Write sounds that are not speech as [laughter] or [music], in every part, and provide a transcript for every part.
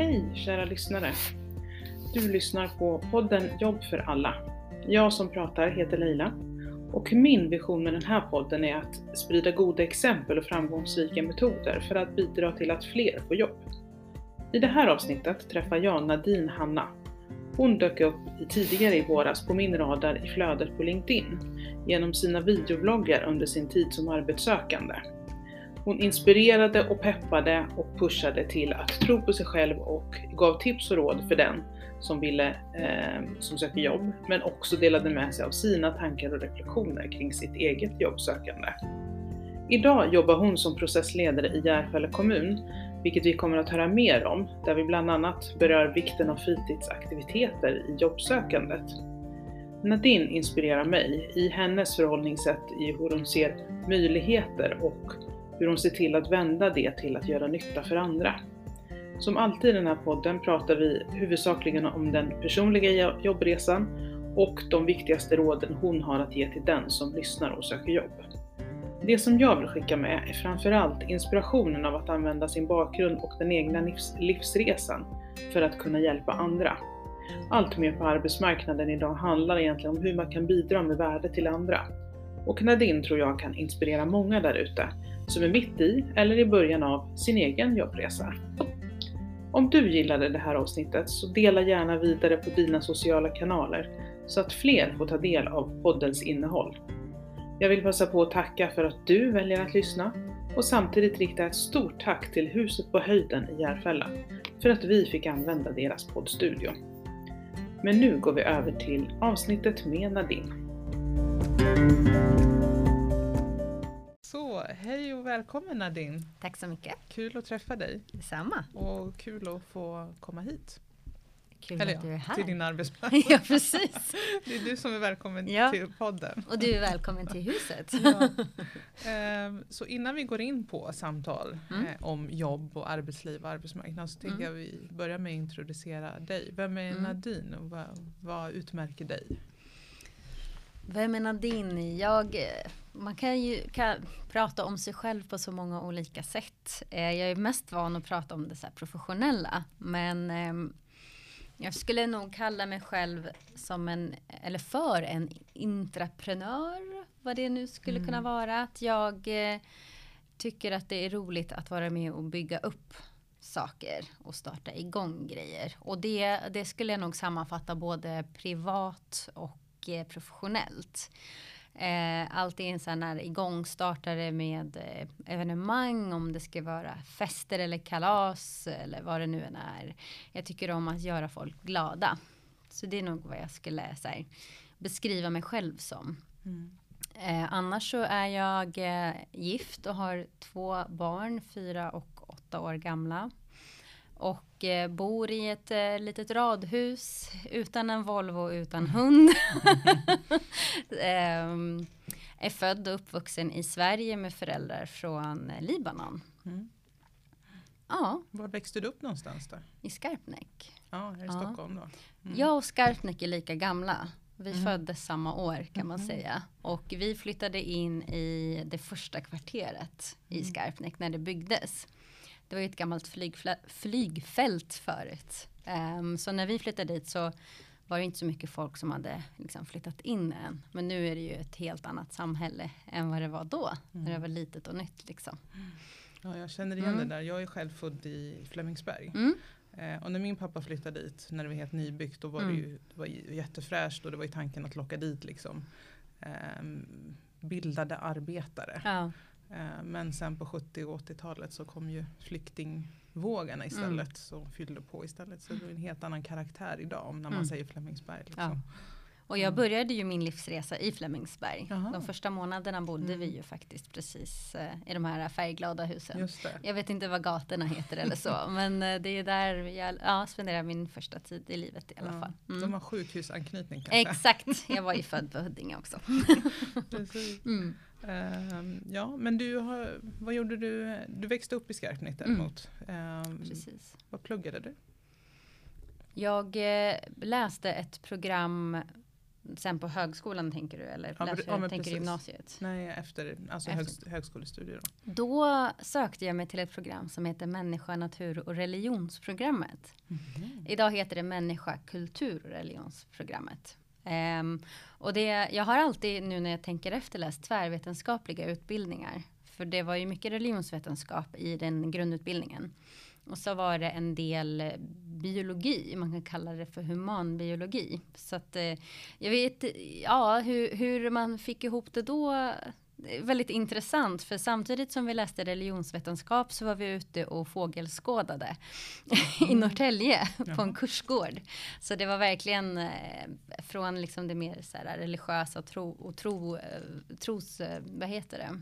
Hej kära lyssnare! Du lyssnar på podden Jobb för alla. Jag som pratar heter Leila och min vision med den här podden är att sprida goda exempel och framgångsrika metoder för att bidra till att fler får jobb. I det här avsnittet träffar jag Nadine Hanna. Hon dök upp tidigare i våras på min radar i flödet på LinkedIn genom sina videobloggar under sin tid som arbetssökande. Hon inspirerade och peppade och pushade till att tro på sig själv och gav tips och råd för den som ville, eh, som söker jobb, men också delade med sig av sina tankar och reflektioner kring sitt eget jobbsökande. Idag jobbar hon som processledare i Järfälla kommun, vilket vi kommer att höra mer om, där vi bland annat berör vikten av fritidsaktiviteter i jobbsökandet. Nadine inspirerar mig i hennes förhållningssätt i hur hon ser möjligheter och hur hon ser till att vända det till att göra nytta för andra. Som alltid i den här podden pratar vi huvudsakligen om den personliga jobbresan och de viktigaste råden hon har att ge till den som lyssnar och söker jobb. Det som jag vill skicka med är framförallt inspirationen av att använda sin bakgrund och den egna livs livsresan för att kunna hjälpa andra. Allt mer på arbetsmarknaden idag handlar egentligen om hur man kan bidra med värde till andra. Och Nadine tror jag kan inspirera många där ute som är mitt i eller i början av sin egen jobbresa. Om du gillade det här avsnittet så dela gärna vidare på dina sociala kanaler så att fler får ta del av poddens innehåll. Jag vill passa på att tacka för att du väljer att lyssna och samtidigt rikta ett stort tack till Huset på höjden i Järfälla för att vi fick använda deras poddstudio. Men nu går vi över till avsnittet med Nadine. Så, hej och välkommen Nadine! Tack så mycket! Kul att träffa dig! Detsamma! Och kul att få komma hit. Kul Eller att du är här! till din arbetsplats. [laughs] ja, precis! [laughs] Det är du som är välkommen Ja. till podden. Och du är välkommen till huset. [laughs] Ja. Ehm, Så innan vi går in på samtal Mm. eh, om jobb och arbetsliv och arbetsmarknad så tänker Mm. jag vi börjar med att introducera dig. Vem är Mm. Nadine och vad, vad utmärker dig? Vem är Nadine? Jag, man kan ju kan prata om sig själv på så många olika sätt. Eh, Jag är mest van att prata om det så professionella. Men ehm, jag skulle nog kalla mig själv som en, eller för en intraprenör. Vad det nu skulle Mm. kunna vara. Att jag eh, tycker att det är roligt att vara med och bygga upp saker och starta igång grejer. Och det, det skulle jag nog sammanfatta både privat och eh, professionellt. Eh, allt är sån här igångstartare med eh, evenemang, om det ska vara fester eller kalas eller vad det nu än är. Jag tycker om att göra folk glada. Så det är nog vad jag skulle så här, beskriva mig själv som. Eh, annars så är jag eh, gift och har två barn, fyra och åtta år gamla. Och eh, bor i ett eh, litet radhus utan en Volvo, utan hund. [laughs] Ehm, är född och uppvuxen i Sverige med föräldrar från eh, Libanon. Mm. Ja, Var växte du upp någonstans då? i Skarpnäck. Ja, här i Ja. Stockholm då? Mm. Jag och Skarpnäck är lika gamla. Vi Mm. föddes samma år kan man Mhm. säga. Och vi flyttade in i det första kvarteret i Mm. Skarpnäck när det byggdes. Det var ju ett gammalt flygfält förut. Ehm, så när vi flyttade dit så var det inte så mycket folk som hade liksom flyttat in än. Men nu är det ju ett helt annat samhälle än vad det var då. När det Mm. var litet och nytt liksom. Ja, jag känner igen Mm. det där. Jag är själv född i Flemingsberg. Mm. Eh, och när min pappa flyttade dit, när det var helt nybyggt, då var Mm. det ju det var jättefräscht och det var ju tanken att locka dit liksom ehm, bildade arbetare. Ja. Eh, men sen på 70 och 80-talet så kom ju flyktingvågarna istället Mm. så fyllde på istället. Så det är en helt annan karaktär idag om när man Mm. säger Flemingsberg. Liksom. Ja. Och jag Mm. började ju min livsresa i Flemingsberg. Jaha. De första månaderna bodde Mm. vi ju faktiskt precis eh, i de här färgglada husen. Jag vet inte vad gatorna heter eller så, [laughs] men eh, det är där jag ja, spenderar min första tid i livet i alla Ja. fall. De Mm. har sjukhusanknytning kanske. Exakt, jag var ju född på Huddinge också. [laughs] Mm. Ehm, ja, men du har, vad gjorde du? Du växte upp i Skarpnäck däremot. Ehm, Precis. vad pluggade du? Jag eh, läste ett program Sen på högskolan tänker du eller Ja, läser, ja, tänker du gymnasiet? Nej, efter, alltså Efter. Högskolestudier. Då. Då sökte jag mig till ett program som heter Människa, natur och religionsprogrammet. Idag heter det Människa, kultur och religionsprogrammet. Um, och det, jag har alltid nu när jag tänker efter läst tvärvetenskapliga utbildningar. För det var ju mycket religionsvetenskap i den grundutbildningen. Och så var det en del biologi, man kan kalla det för humanbiologi. Så att eh, jag vet, ja hur, hur man fick ihop det då. Väldigt intressant för samtidigt som vi läste religionsvetenskap så var vi ute och fågelskådade [laughs] i Norrtälje på en kursgård. Så det var verkligen eh, från liksom det mer så här, religiösa tro, och tro, eh, tros, eh, vad heter det?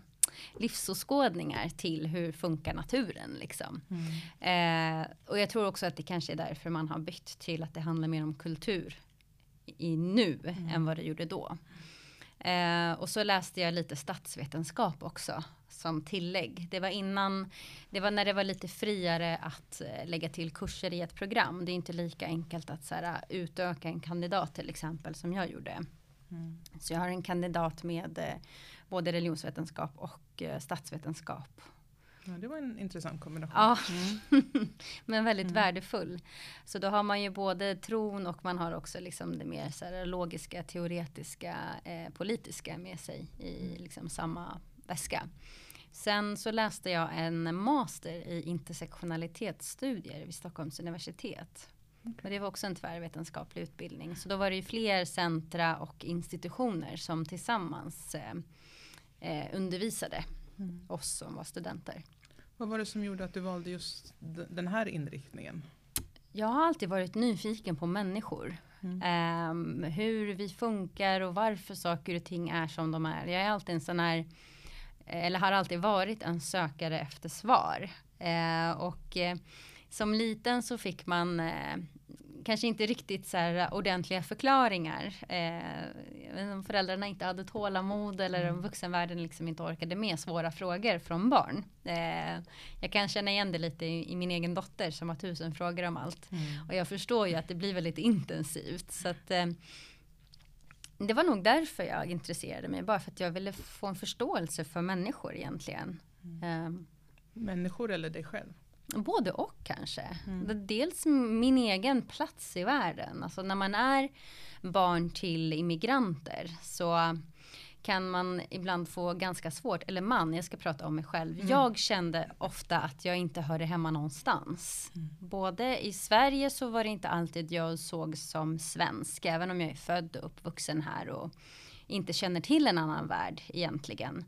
livsåskådningar till hur funkar naturen liksom. Eh, och jag tror också att det kanske är därför man har bytt till att det handlar mer om kultur i nu än vad det gjorde då. Eh, och så läste jag lite statsvetenskap också som tillägg. Det var innan, det var när det var lite friare att eh, lägga till kurser i ett program. Det är inte lika enkelt att så här, utöka en kandidat till exempel som jag gjorde. Så jag har en kandidat med eh, både religionsvetenskap och eh, statsvetenskap. Ja, det var en intressant kombination. Ja, [laughs] men väldigt värdefull. Så då har man ju både tron och man har också liksom det mer så här logiska, teoretiska, eh, politiska med sig i liksom samma väska. Sen så läste jag en master i intersektionalitetsstudier vid Stockholms universitet. Men det var också en tvärvetenskaplig utbildning. Så då var det ju fler centra och institutioner som tillsammans eh, eh, undervisade oss som var studenter. Vad var det som gjorde att du valde just den här inriktningen? Jag har alltid varit nyfiken på människor. Ehm, hur vi funkar och varför saker och ting är som de är. Jag är alltid en sån här, eller har alltid varit en sökare efter svar. Eh, och eh, som liten så fick man eh, kanske inte riktigt så här ordentliga förklaringar. Eh, om föräldrarna inte hade tålamod eller om vuxenvärlden liksom inte orkade med svåra frågor från barn. Eh, jag kan känna igen det lite i, i min egen dotter som har tusen frågor om allt. Och jag förstår ju att det blir väldigt intensivt. Så att, eh, det var nog därför jag intresserade mig. Bara för att jag ville få en förståelse för människor egentligen. Eh, Människor eller dig själv? Både och kanske. Det- Dels min egen plats i världen. Alltså när man är barn till immigranter så kan man ibland få ganska svårt, eller man, jag ska prata om mig själv. Jag kände ofta att jag inte hörde hemma någonstans. Både i Sverige så var det inte alltid jag såg som svensk, även om jag är född och uppvuxen här och inte känner till en annan värld egentligen.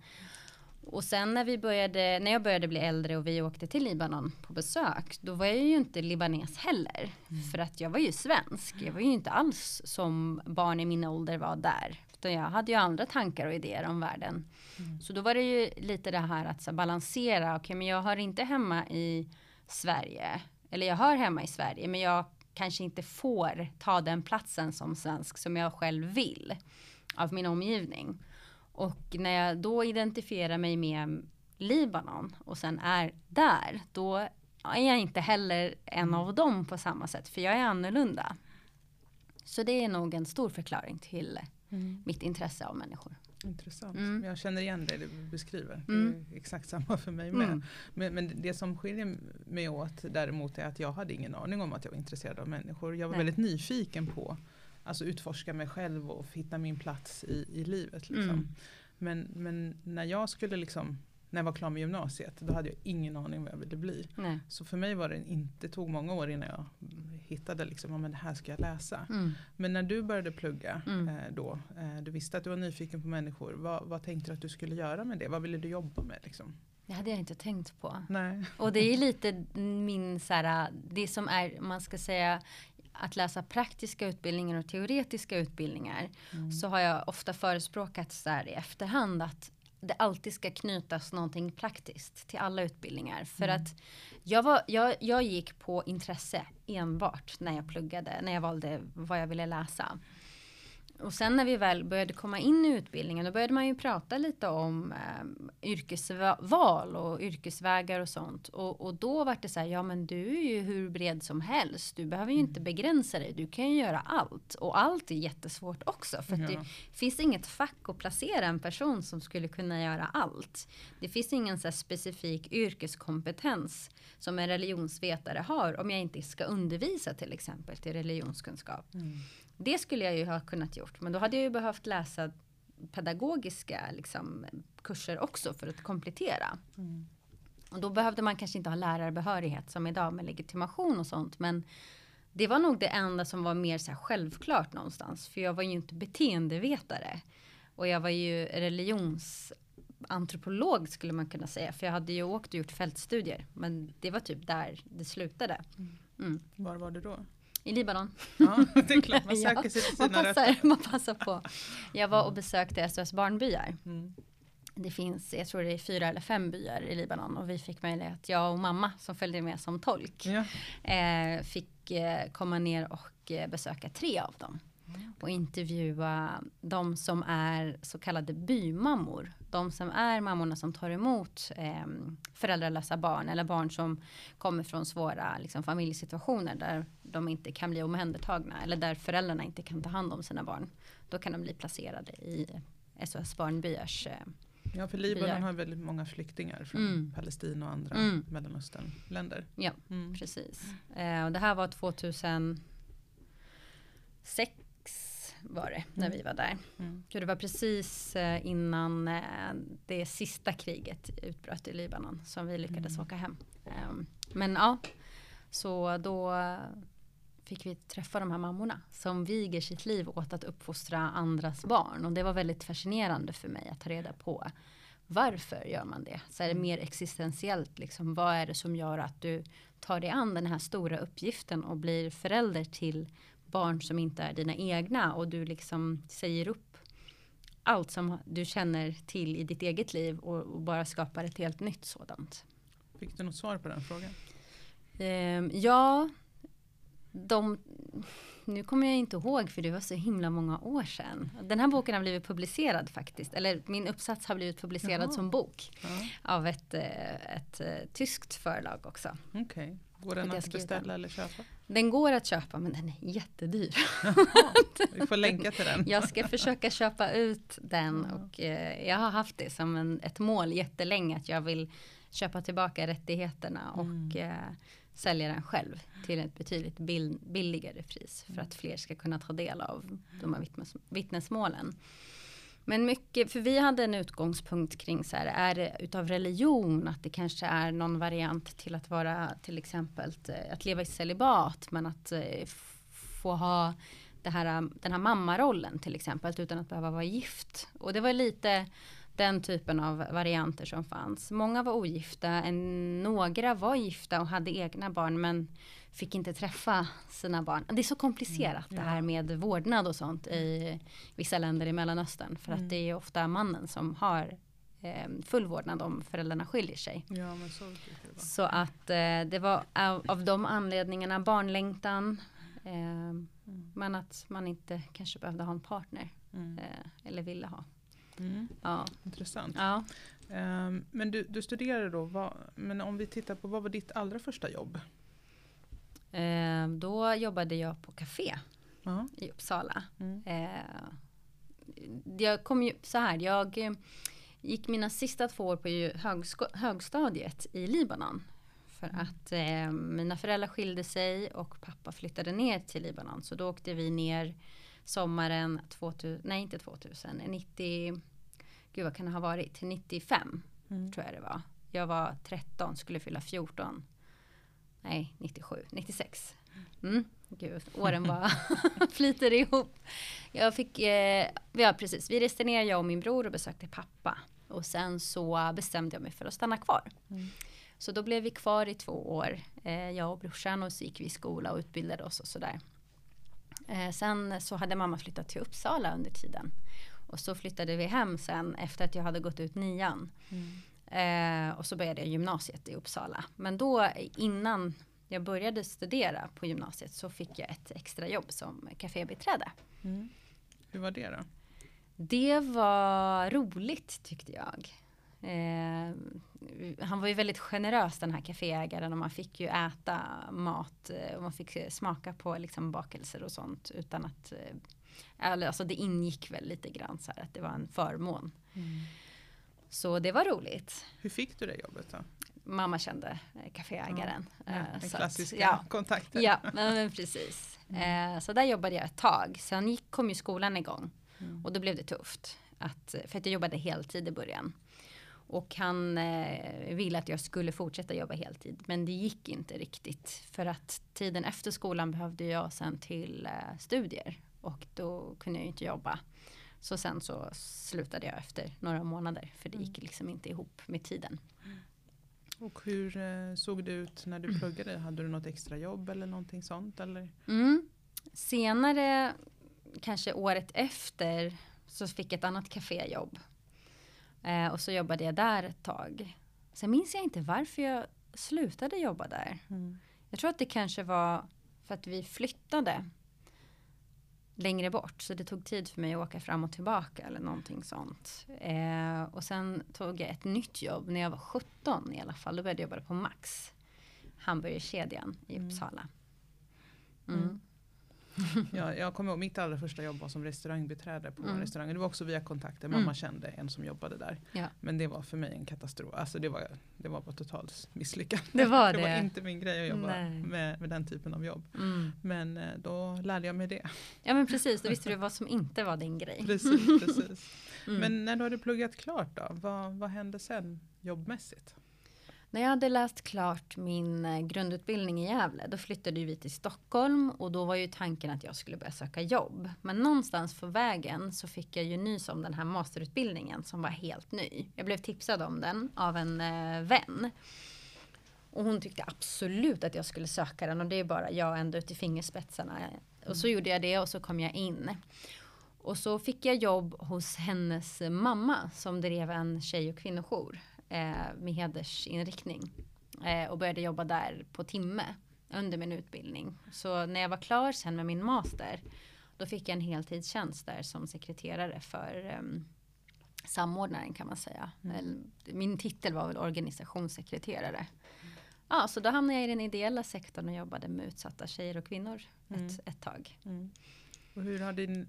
Och sen när vi började, när jag började bli äldre och vi åkte till Libanon på besök, då var jag ju inte libanes heller. För att jag var ju svensk. Jag var ju inte alls som barn i min ålder var där. Utan jag hade ju andra tankar och idéer om världen. Så då var det ju lite det här att så balansera, okej men jag hör inte hemma i Sverige. Eller jag hör hemma i Sverige, men jag kanske inte får ta den platsen som svensk som jag själv vill. Av min omgivning. Och när jag då identifierar mig med Libanon och sen är där, då är jag inte heller en av dem på samma sätt, för jag är annorlunda. Så det är nog en stor förklaring till mitt intresse av människor. Intressant. Mm. Jag känner igen det du beskriver. Mm. Det är exakt samma för mig med. Mm. Men, men det som skiljer mig åt däremot är att jag hade ingen aning om att jag var intresserad av människor. Jag var Nej. väldigt nyfiken på Alltså utforska mig själv och hitta min plats i, i livet. Liksom. Mm. Men, men när jag skulle liksom när jag var klar med gymnasiet, då hade jag ingen aning vad jag ville bli. Nej. Så för mig var det inte, det tog många år innan jag hittade liksom, ja, men det här ska jag läsa. Mm. Men när du började plugga Mm. eh, då, eh, du visste att du var nyfiken på människor. Vad, vad tänkte du att du skulle göra med det? Vad ville du jobba med? Liksom? Det hade jag inte tänkt på. Nej. Och det är lite min så här, det som är, man ska säga, att läsa praktiska utbildningar och teoretiska utbildningar. Så har jag ofta förespråkat så här i efterhand att det alltid ska knytas någonting praktiskt till alla utbildningar. För att jag, var, jag, jag gick på intresse enbart när jag pluggade, när jag valde vad jag ville läsa. Och sen när vi väl började komma in i utbildningen då började man ju prata lite om eh, yrkesval och yrkesvägar och sånt. Och, och då var det så här, ja men du är ju hur bred som helst. Du behöver ju mm. inte begränsa dig. Du kan ju göra allt. Och allt är jättesvårt också. För ja. det finns inget fack att placera en person som skulle kunna göra allt. Det finns ingen så specifik yrkeskompetens som en religionsvetare har om jag inte ska undervisa till exempel till religionskunskap. Mm. Det skulle jag ju ha kunnat gjort, men då hade jag ju behövt läsa pedagogiska liksom, kurser också för att komplettera. Mm. Och då behövde man kanske inte ha lärarbehörighet som idag med legitimation och sånt. Men det var nog det enda som var mer så självklart någonstans. För jag var ju inte beteendevetare. Och jag var ju religionsantropolog skulle man kunna säga. För jag hade ju åkt och gjort fältstudier. Men det var typ där det slutade. Mm. mm. Var var du då? I Libanon. Ja, det är klart man [laughs] söker sig till sina man passar, man passar på. Jag var och besökte SOS Barnbyar. Mm. Det finns, jag tror det är fyra eller fem byar i Libanon och vi fick möjlighet, jag och mamma som följde med som tolk, ja. eh, fick eh, komma ner och eh, besöka tre av dem och intervjua de som är så kallade bymammor. De som är mammorna som tar emot eh, föräldralösa barn eller barn som kommer från svåra liksom, familjesituationer där de inte kan bli omhändertagna eller där föräldrarna inte kan ta hand om sina barn. Då kan de bli placerade i SOS Barnbyars eh, Ja, för Libanon byar. har väldigt många flyktingar från mm. Palestina och andra mm. Mellanösternländer. Ja, mm. precis. Eh, och det här var 2006 var det när vi var där. Mm. det var precis eh, innan eh, det sista kriget utbröt i Libanon som vi lyckades mm. åka hem. Ehm, men ja, så då fick vi träffa de här mammorna som viger sitt liv åt att uppfostra andras barn. Och det var väldigt fascinerande för mig att ta reda på varför gör man det? Så är det mm. mer existentiellt, liksom, vad är det som gör att du tar dig an den här stora uppgiften och blir förälder till barn som inte är dina egna och du liksom säger upp allt som du känner till i ditt eget liv och, och bara skapar ett helt nytt sådant. Fick du något svar på den frågan? Um, ja, de, nu kommer jag inte ihåg för det var så himla många år sedan. Den här boken har blivit publicerad faktiskt. Eller min uppsats har blivit publicerad Jaha. som bok. Ja. Av ett, eh, ett, ett, eh, tyskt förlag också. Okay. Går den att beställa eller köpa? Den går att köpa men den är jättedyr. Vi får länka till den. jag ska försöka köpa ut den och eh, jag har haft det som en, ett mål jättelänge att jag vill köpa tillbaka rättigheterna och mm. eh, sälja den själv till ett betydligt bill, billigare pris för att fler ska kunna ta del av de här vittnes, vittnesmålen. Men mycket, för vi hade en utgångspunkt kring så här, är det utav religion att det kanske är någon variant till att vara till exempel eh, att leva i celibat men att eh, få ha det här, um, den här mammarollen till exempel utan att behöva vara gift. Och det var lite den typen av varianter som fanns. Många var ogifta, en, några var gifta och hade egna barn men fick inte träffa sina barn. Det är så komplicerat mm, det här med vårdnad och sånt i vissa länder i Mellanöstern. För mm. att det är ofta mannen som har eh, full vårdnad om föräldrarna skiljer sig. Ja, så, så, att eh, det var av, av de anledningarna barnlängtan. Eh, mm. Men att man inte kanske behövde ha en partner. Mm. Eh, eller ville ha. Mm. Ja. Intressant. Ja. Um, men du, du studerade då, vad, men om vi tittar på vad var ditt allra första jobb? Eh, då jobbade jag på café uh-huh. i Uppsala. Mm. Eh, jag kom ju så här, jag eh, gick mina sista två år på högstadiet i Libanon. För mm. att eh, mina föräldrar skilde sig och pappa flyttade ner till Libanon. Så då åkte vi ner sommaren 2000, nej inte 2000, 90, gud vad kan det ha varit, 95 mm. tror jag det var. Jag var 13, skulle fylla 14 nej 97, 96. Mm, gud, åren bara [laughs] flyter ihop. Jag fick, eh, ja precis, vi reste ner jag och min bror och besökte pappa. Och sen så bestämde jag mig för att stanna kvar. Mm. Så då blev vi kvar i två år, eh, jag och brorsan och så gick vi i skola och utbildade oss och sådär. Eh, sen så hade mamma flyttat till Uppsala under tiden. Och så flyttade vi hem sen efter att jag hade gått ut nian. Mm. Eh, och så började jag gymnasiet i Uppsala. Men då innan jag började studera på gymnasiet så fick jag ett extra jobb som kafébiträde. Mm. Hur var det då? Det var roligt tyckte jag. Eh, han var ju väldigt generös den här kaféägaren och man fick ju äta mat eh, och man fick smaka på liksom bakelser och sånt utan att eh, Alltså det ingick väl lite grann så här att det var en förmån. Mm. Så det var roligt. Hur fick du det jobbet då? Mamma kände eh, kaféägaren. Ja, ja, den klassiska att, ja, kontakten. Ja, men precis. Mm. Så där jobbade jag ett tag. Sen gick, kom ju skolan igång. Mm. Och då blev det tufft. Att, för att jag jobbade heltid i början. Och han eh, ville att jag skulle fortsätta jobba heltid. Men det gick inte riktigt. För att tiden efter skolan behövde jag sen till eh, studier. Och då kunde jag inte jobba. Så sen så slutade jag efter några månader. För det gick mm. liksom inte ihop med tiden. Och hur eh, såg det ut när du pluggade? Hade du något extra jobb eller någonting sånt? Eller? Mm. Senare, kanske året efter, så fick jag ett annat kaféjobb. Eh, och så jobbade jag där ett tag. Sen minns jag inte varför jag slutade jobba där. Mm. Jag tror att det kanske var för att vi flyttade längre bort. Så det tog tid för mig att åka fram och tillbaka eller någonting sånt. Eh, och sen tog jag ett nytt jobb när jag var 17 i alla fall. Då började jag jobba på Max. Hamburgerkedjan i mm. Uppsala. Mm. Mm. [laughs] ja, jag kommer ihåg mitt allra första jobb var som restaurangbiträde på mm. restaurangen. Det var också via kontakter. Mamma mm. kände en som jobbade där. Ja. Men det var för mig en katastrof. Alltså det var, det var bara totalt misslyckande. Det var, det. [laughs] det var inte min grej att jobba med, med den typen av jobb. Mm. Men eh, då lärde jag mig det. Ja men precis, då [laughs] visste du vad som inte var din grej. Precis, precis. Mm. Men när du hade pluggat klart då, vad, vad hände sen jobbmässigt? När jag hade läst klart min eh, grundutbildning i Gävle, då flyttade vi till Stockholm och då var ju tanken att jag skulle börja söka jobb. Men någonstans på vägen så fick jag ju nys om den här masterutbildningen som var helt ny. Jag blev tipsad om den av en eh, vän. Och hon tyckte absolut att jag skulle söka den och det är bara jag ända ut i fingerspetsarna. Och så gjorde jag det och så kom jag in. Och så fick jag jobb hos hennes mamma som drev en tjej och kvinnojour eh, med hedersinriktning. Eh, och började jobba där på timme under min utbildning. Så när jag var klar sen med min master då fick jag en heltidstjänst där som sekreterare för um, samordnaren kan man säga. Mm. Min titel var väl organisationssekreterare. Ja, så då hamnade jag i den ideella sektorn och jobbade med utsatta tjejer och kvinnor mm. ett, ett tag. Mm. Och hur har din,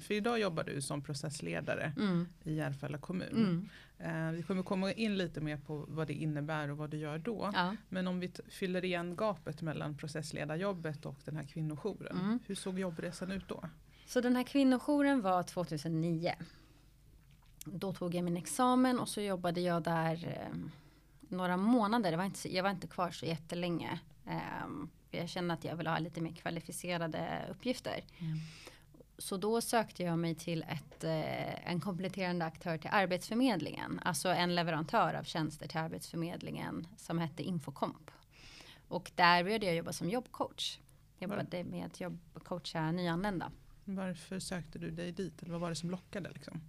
för idag jobbar du som processledare mm. i Järfälla kommun. Mm. Eh, vi kommer komma in lite mer på vad det innebär och vad du gör då. Ja. Men om vi fyller igen gapet mellan processledarjobbet och den här kvinnojouren. Mm. Hur såg jobbresan ut då? Så den här kvinnojouren var 2009. Då tog jag min examen och så jobbade jag där eh, några månader. var inte, jag var inte kvar så jättelänge. Eh, jag kände att jag ville ha lite mer kvalificerade uppgifter. Mm. Så då sökte jag mig till ett, eh, en kompletterande aktör till Arbetsförmedlingen. Alltså en leverantör av tjänster till Arbetsförmedlingen som hette Infocomp. Och där började jag jobba som jobbcoach. Jag jobbade med att jobbcoacha nyanlända. Varför sökte du dig dit? Eller vad var det som lockade? Liksom?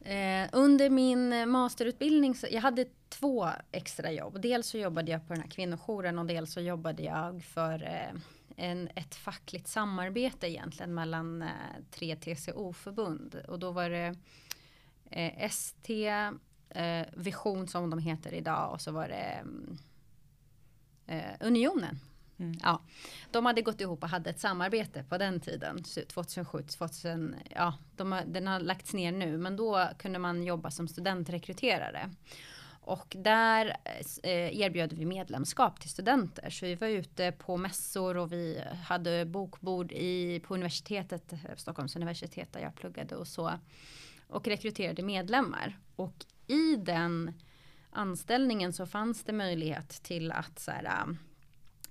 Eh, under min masterutbildning, så, jag hade två extra jobb. Dels så jobbade jag på den här kvinnojouren och dels så jobbade jag för eh, en, ett fackligt samarbete egentligen mellan eh, tre TCO-förbund. Och då var det eh, ST, eh, Vision som de heter idag och så var det mm, eh, Unionen Mm. Ja, de hade gått ihop och hade ett samarbete på den tiden, 2007, 2000, ja, de har, den har lagts ner nu, men då kunde man jobba som studentrekryterare. Och där eh, erbjöd vi medlemskap till studenter. Så vi var ute på mässor och vi hade bokbord i, på universitetet, Stockholms universitet där jag pluggade och så. Och rekryterade medlemmar. Och i den anställningen så fanns det möjlighet till att så här,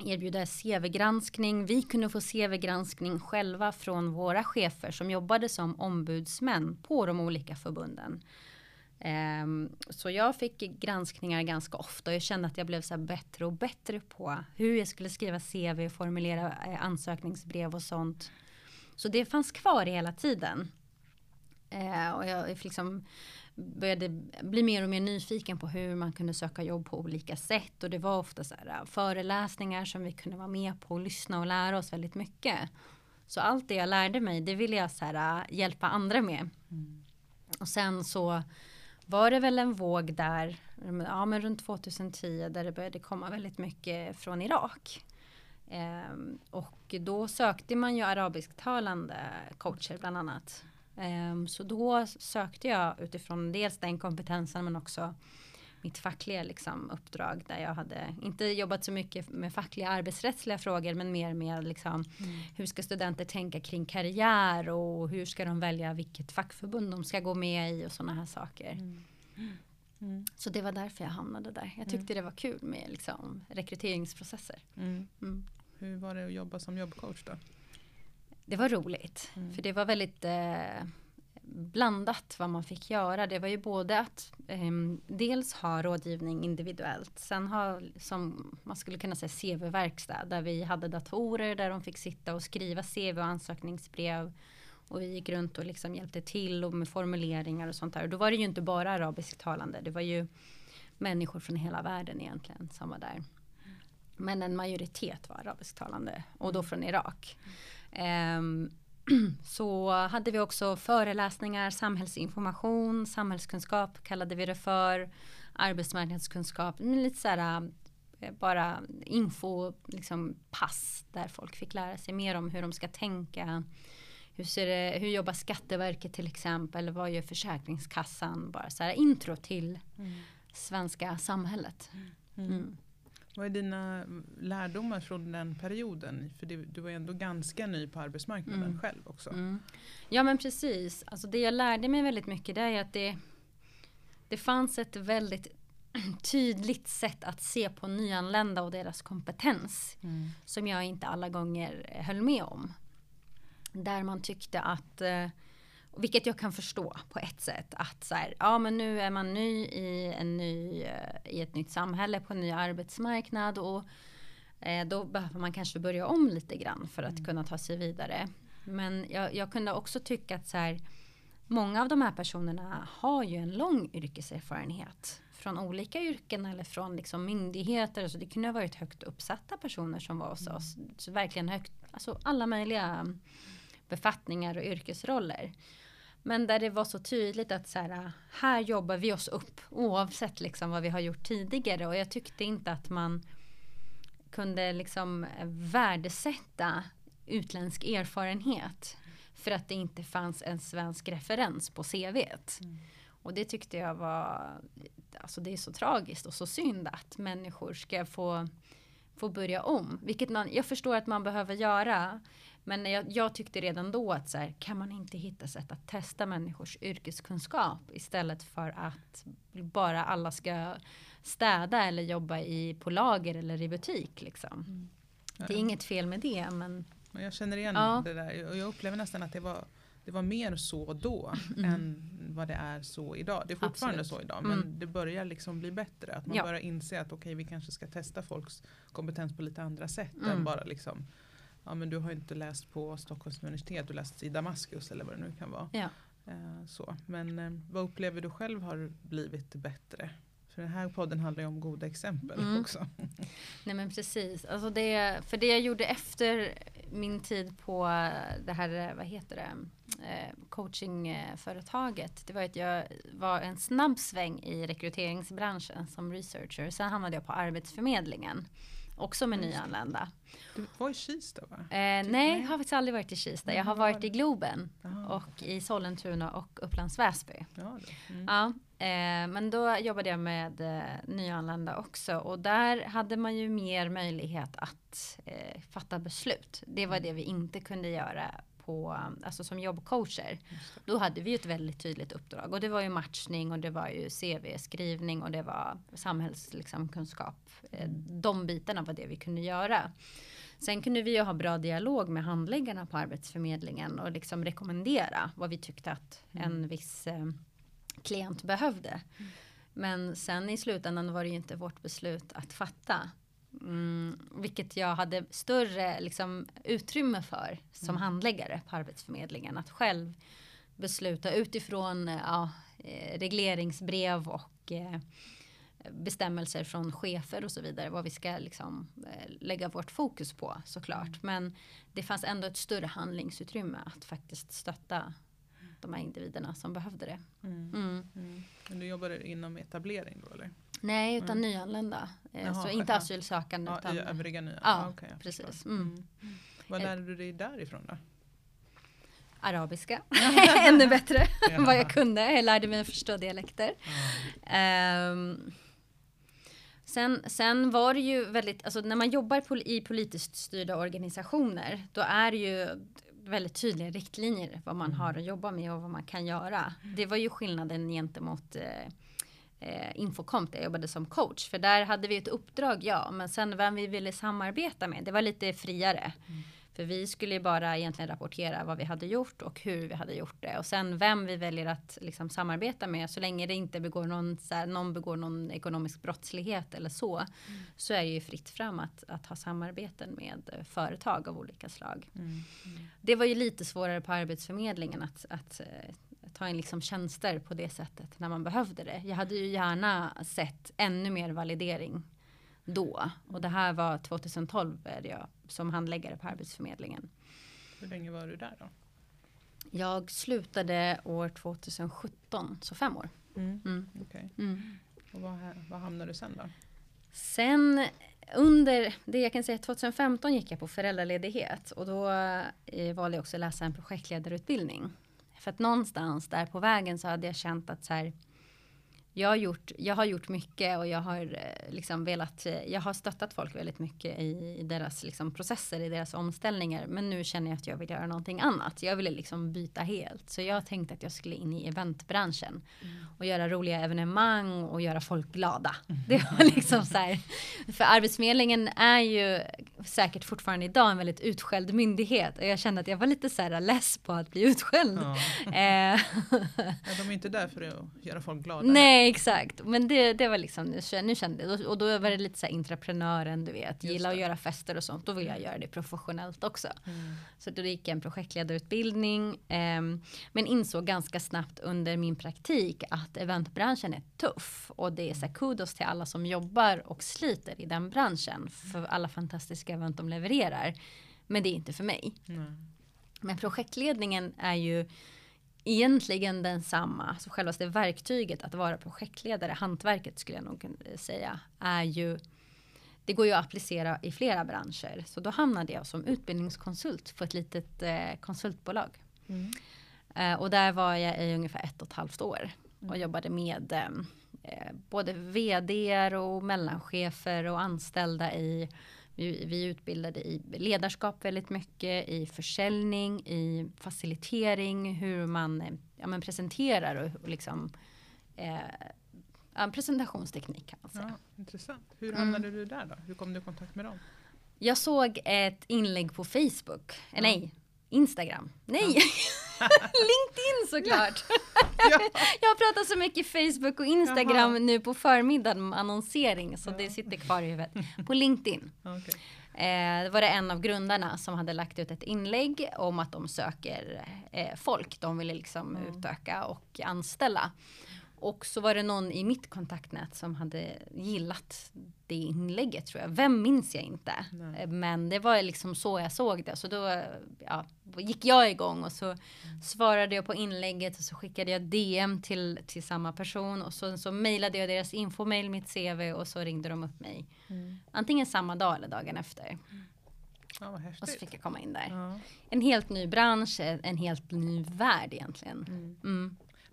erbjuda CV-granskning. Vi kunde få CV-granskning själva från våra chefer som jobbade som ombudsmän på de olika förbunden. Um, så jag fick granskningar ganska ofta och jag kände att jag blev så bättre och bättre på hur jag skulle skriva CV och formulera eh, ansökningsbrev och sånt. Så det fanns kvar hela tiden. Uh, och jag liksom började bli mer och mer nyfiken på hur man kunde söka jobb på olika sätt. Och det var ofta så här, äh, föreläsningar som vi kunde vara med på och lyssna och lära oss väldigt mycket. Så allt det jag lärde mig, det ville jag så här, hjälpa andra med. Mm. Och sen så var det väl en våg där, ja men runt 2010 där det började komma väldigt mycket från Irak. Ehm, och då sökte man ju arabisktalande coacher bland annat. Ehm, så då sökte jag utifrån dels den kompetensen men också mitt fackliga liksom, uppdrag där jag hade inte jobbat så mycket med fackliga arbetsrättsliga frågor men mer med liksom, mm. hur ska studenter tänka kring karriär och hur ska de välja vilket fackförbund de ska gå med i och sådana här saker. Mm. Mm. Så det var därför jag hamnade där. Jag tyckte det var kul med liksom, rekryteringsprocesser. Mm. Mm. Hur var det att jobba som jobbcoach då? Det var roligt, mm. för det var väldigt eh, blandat vad man fick göra. Det var ju både att eh, dels ha rådgivning individuellt, sen ha som man skulle kunna säga CV-verkstad där vi hade datorer där de fick sitta och skriva CV och ansökningsbrev och vi gick runt och liksom hjälpte till och med formuleringar och sånt där. Och då var det ju inte bara arabisktalande, det var ju människor från hela världen egentligen som var där. Men en majoritet var arabisktalande och då från Irak. Um, [clears throat] så hade vi också föreläsningar, samhällsinformation, samhällskunskap kallade vi det för, arbetsmarknadskunskap, lite så här eh, bara info, liksom pass där folk fick lära sig mer om hur de ska tänka. Hur, ser det, hur jobbar Skatteverket till exempel? Vad gör Försäkringskassan? Bara så här intro till mm. svenska samhället. Mm. Mm. Vad är dina lärdomar från den perioden? För det, du var ju ändå ganska ny på arbetsmarknaden mm. själv också. Mm. Ja men precis. Alltså det jag lärde mig väldigt mycket det är att det, det fanns ett väldigt [clears throat] tydligt sätt att se på nyanlända och deras kompetens. Mm. Som jag inte alla gånger höll med om. Där man tyckte att eh, vilket jag kan förstå på ett sätt. Att så här, ja men nu är man ny i, en ny, eh, i ett nytt samhälle på en ny arbetsmarknad. Och eh, då behöver man kanske börja om lite grann för att mm. kunna ta sig vidare. Men jag, jag kunde också tycka att så här, många av de här personerna har ju en lång yrkeserfarenhet. Från olika yrken eller från liksom myndigheter. Så det kunde ha varit högt uppsatta personer som var hos mm. oss. Så verkligen högt, alltså alla möjliga befattningar och yrkesroller. Men där det var så tydligt att så här, här jobbar vi oss upp oavsett liksom vad vi har gjort tidigare. Och jag tyckte inte att man kunde liksom värdesätta utländsk erfarenhet. För att det inte fanns en svensk referens på CVt. Mm. Och det tyckte jag var, alltså det är så tragiskt och så synd att människor ska få, få börja om. Vilket man, jag förstår att man behöver göra. Men jag, jag, tyckte redan då att så här, kan man inte hitta sätt att testa människors yrkeskunskap istället för att bara alla ska städa eller jobba i, på lager eller i butik. Liksom. Mm. Det är inget fel med det. Men jag känner igen ja. det där och jag upplever nästan att det var, det var mer så då mm. än vad det är så idag. Det är fortfarande Absolut. så idag men mm. det börjar liksom bli bättre. Att man ja. börjar inse att okej okay, vi kanske ska testa folks kompetens på lite andra sätt än mm. bara liksom ja men du har inte läst på Stockholms universitet, du har läst i Damaskus eller vad det nu kan vara. Ja. Eh, så. Men eh, vad upplever du själv har blivit bättre? För den här podden handlar ju om goda exempel mm. också. [laughs] Nej men precis, alltså det, för det jag gjorde efter min tid på det här, vad heter det, eh, coachingföretaget. Det var att jag var en snabb sväng i rekryteringsbranschen som researcher. Sen hamnade jag på Arbetsförmedlingen. Också med nyanlända. Du var i Kista va? Eh, nej, jag har faktiskt aldrig varit i Kista. Jag har varit i Globen Aha, och i Sollentuna och Upplands Väsby. Ja, mm. ja eh, men då jobbade jag med eh, nyanlända också och där hade man ju mer möjlighet att eh, fatta beslut. Det var det vi inte kunde göra på, alltså som jobbcoacher. Då hade vi ett väldigt tydligt uppdrag och det var ju matchning och det var ju CV-skrivning och det var samhällskunskap. Liksom, mm. De bitarna var det vi kunde göra. Sen kunde vi ju ha bra dialog med handläggarna på Arbetsförmedlingen och liksom rekommendera vad vi tyckte att mm. en viss eh, klient behövde. Mm. Men sen i slutändan var det ju inte vårt beslut att fatta. Mm, vilket jag hade större liksom, utrymme för som mm. handläggare på Arbetsförmedlingen. Att själv besluta utifrån ja, eh, regleringsbrev och eh, bestämmelser från chefer och så vidare. Vad vi ska liksom, eh, lägga vårt fokus på såklart. Mm. Men det fanns ändå ett större handlingsutrymme att faktiskt stötta de här individerna som behövde det. Mm. Mm. mm. Men du jobbar inom etablering då eller? Nej, utan mm. nyanlända. Eh, Jaha, så inte asylsökande. Ja, utan, övriga nya? Ja, ah, okay, precis. Mm. Vad lärde du dig därifrån då? Arabiska, [laughs] [laughs] ännu bättre än vad jag kunde. Jag lärde mig att förstå dialekter. Um, Sen, sen var det ju väldigt, alltså när man jobbar pol i politiskt styrda organisationer, då är det ju väldigt tydliga riktlinjer vad man mm. har att jobba med och vad man kan göra. Det var ju skillnaden gentemot eh, eh, Infocomp där jag jobbade som coach. För där hade vi ett uppdrag, ja, men sen vem vi ville samarbeta med, det var lite friare. Mm. För vi skulle ju bara egentligen rapportera vad vi hade gjort och hur vi hade gjort det. Och sen vem vi väljer att liksom samarbeta med. Så länge det inte begår någon, så här, någon begår någon ekonomisk brottslighet eller så. Mm. Så är det ju fritt fram att, att ha samarbeten med företag av olika slag. Mm. Mm. Det var ju lite svårare på Arbetsförmedlingen att, att eh, ta in liksom tjänster på det sättet när man behövde det. Jag hade ju gärna sett ännu mer validering då. Och det här var 2012 är jag som handläggare på Arbetsförmedlingen. Hur länge var du där då? Jag slutade år 2017, så fem år. Mm. Mm. Okay. Mm. Och vad, vad hamnade du sen då? Sen under, det jag kan säga 2015 gick jag på föräldraledighet och då eh, valde jag också att läsa en projektledarutbildning. För att någonstans där på vägen så hade jag känt att så här, jag har, gjort, jag har gjort mycket och jag har eh, liksom velat, eh, jag har stöttat folk väldigt mycket i, i deras liksom processer, i deras omställningar. Men nu känner jag att jag vill göra någonting annat. Jag ville liksom byta helt. Så jag tänkte att jag skulle in i eventbranschen mm. och göra roliga evenemang och göra folk glada. Mm. [laughs] Det var liksom så här. För Arbetsförmedlingen är ju säkert fortfarande idag en väldigt utskälld myndighet och jag kände att jag var lite så här less på att bli utskälld. Ja. Eh. ja, de är inte där för att göra folk glada. Nej, exakt. Men det, det var liksom, nu kände jag, och då var det lite så här intraprenören, du vet, gilla att göra fester och sånt. Då vill jag mm. göra det professionellt också. Mm. Så då gick jag en projektledarutbildning. Eh, men insåg ganska snabbt under min praktik att eventbranschen är tuff. Och det är så här kudos till alla som jobbar och sliter i den branschen. För alla fantastiska event de levererar. Men det är inte för mig. Mm. Men projektledningen är ju egentligen densamma. Så självaste verktyget att vara projektledare, hantverket skulle jag nog säga, är ju det går ju att applicera i flera branscher. Så då hamnade jag som utbildningskonsult för ett litet eh, konsultbolag. Mm. Eh, och där var jag i ungefär ett och ett halvt år och mm. jobbade med eh, både vd och mellanchefer och anställda i vi, vi utbildade i ledarskap väldigt mycket, i försäljning, i facilitering, hur man ja, men presenterar och, och liksom eh, presentationsteknik kan man säga. Ja, intressant. Hur hamnade mm. du där då? Hur kom du i kontakt med dem? Jag såg ett inlägg på Facebook, ja. nej, Instagram. Nej. [laughs] LinkedIn såklart. [laughs] Ja. jag har pratat så mycket Facebook och Instagram Jaha. nu på förmiddagen om annonsering så ja. det sitter kvar i huvudet. På LinkedIn. [laughs] Okay. Eh, det var det en av grundarna som hade lagt ut ett inlägg om att de söker eh, folk. De ville liksom mm. utöka och anställa. Och så var det någon i mitt kontaktnät som hade gillat det inlägget tror jag. Vem minns jag inte. Nej. Men det var liksom så jag såg det. Så då ja, gick jag igång och så mm. svarade jag på inlägget och så skickade jag DM till, till samma person och så, så mejlade jag deras infomail, mitt CV och så ringde de upp mig. Mm. Antingen samma dag eller dagen efter. Ja, och så fick jag komma in där. Ja. En helt ny bransch, en helt ny värld egentligen.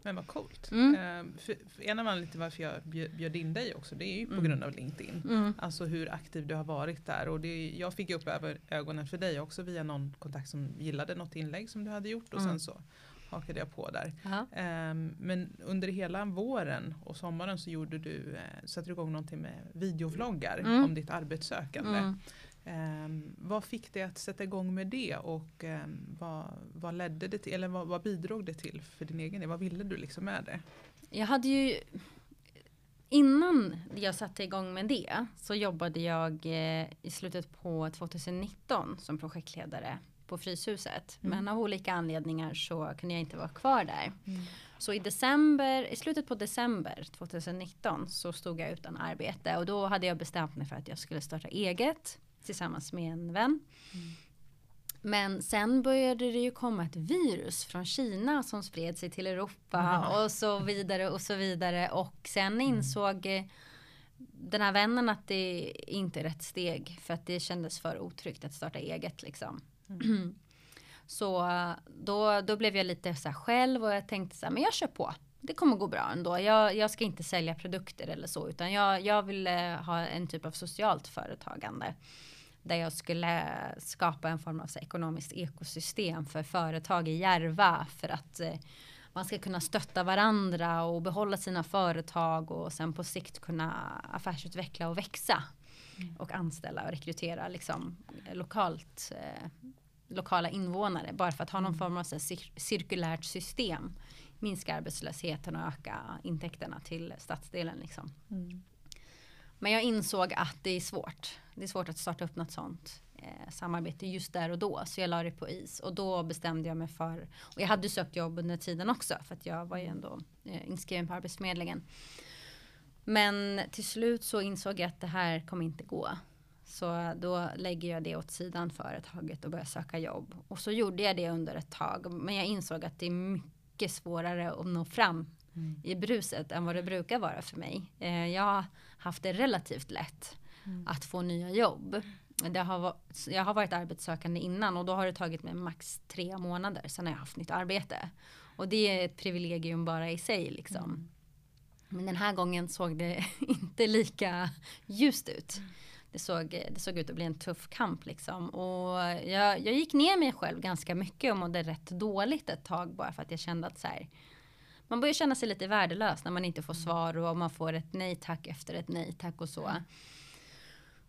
Mm. mm. Men vad coolt. Mm. Uh, för, för en av anledningarna till varför jag bjöd in dig också det är ju på mm. grund av LinkedIn. Mm. Alltså hur aktiv du har varit där. Och det, jag fick upp över ögonen för dig också via någon kontakt som gillade något inlägg som du hade gjort och sen mm. så hakade jag på där. Um, men under hela våren och sommaren så gjorde du, uh, satte du igång någonting med videovloggar mm. om ditt arbetssökande. Um, vad fick dig att sätta igång med det och um, vad, vad ledde det till, eller vad, vad, bidrog det till för din egen del? Vad ville du liksom med det? Jag hade ju Innan jag satte igång med det så jobbade jag eh, i slutet på 2019 som projektledare på Fryshuset. Mm. Men av olika anledningar så kunde jag inte vara kvar där. Mm. Så i december, i slutet på december 2019 så stod jag utan arbete och då hade jag bestämt mig för att jag skulle starta eget tillsammans med en vän. Mm. Men sen började det ju komma ett virus från Kina som spred sig till Europa mm. och så vidare och så vidare. Och sen mm. insåg mm. den här vännen att det inte är rätt steg för att det kändes för otryggt att starta eget liksom. Mm. [clears throat] Så då, då blev jag lite så här själv och jag tänkte så här, men jag kör på. Det kommer gå bra ändå. Jag, jag ska inte sälja produkter eller så, utan jag, jag vill ha en typ av socialt företagande där jag skulle skapa en form av så, ekonomiskt ekosystem för företag i Järva för att eh, man ska kunna stötta varandra och behålla sina företag och sen på sikt kunna affärsutveckla och växa mm. och anställa och rekrytera liksom lokalt eh, lokala invånare bara för att ha någon mm. form av så cir cirkulärt system minska arbetslösheten och öka intäkterna till stadsdelen liksom. Mm. Men jag insåg att det är svårt. Det är svårt att starta upp något sånt eh, samarbete just där och då. Så jag la det på is och då bestämde jag mig för. Och jag hade sökt jobb under tiden också för att jag var ju ändå eh, inskriven på Arbetsförmedlingen. Men till slut så insåg jag att det här kommer inte gå. Så då lägger jag det åt sidan företaget och börjar söka jobb. Och så gjorde jag det under ett tag. Men jag insåg att det är mycket svårare att nå fram mm. i bruset än vad det brukar vara för mig. Eh, jag haft det relativt lätt mm. att få nya jobb. Det har, jag har varit arbetssökande innan och då har det tagit mig max tre månader sen har jag haft nytt arbete. Och det är ett privilegium bara i sig liksom. Mm. Men den här gången såg det [laughs] inte lika ljust ut. Mm. Det såg, det såg ut att bli en tuff kamp liksom. Och jag, jag gick ner mig själv ganska mycket och mådde rätt dåligt ett tag bara för att jag kände att så här, man börjar känna sig lite värdelös när man inte får svar och man får ett nej tack efter ett nej tack och så.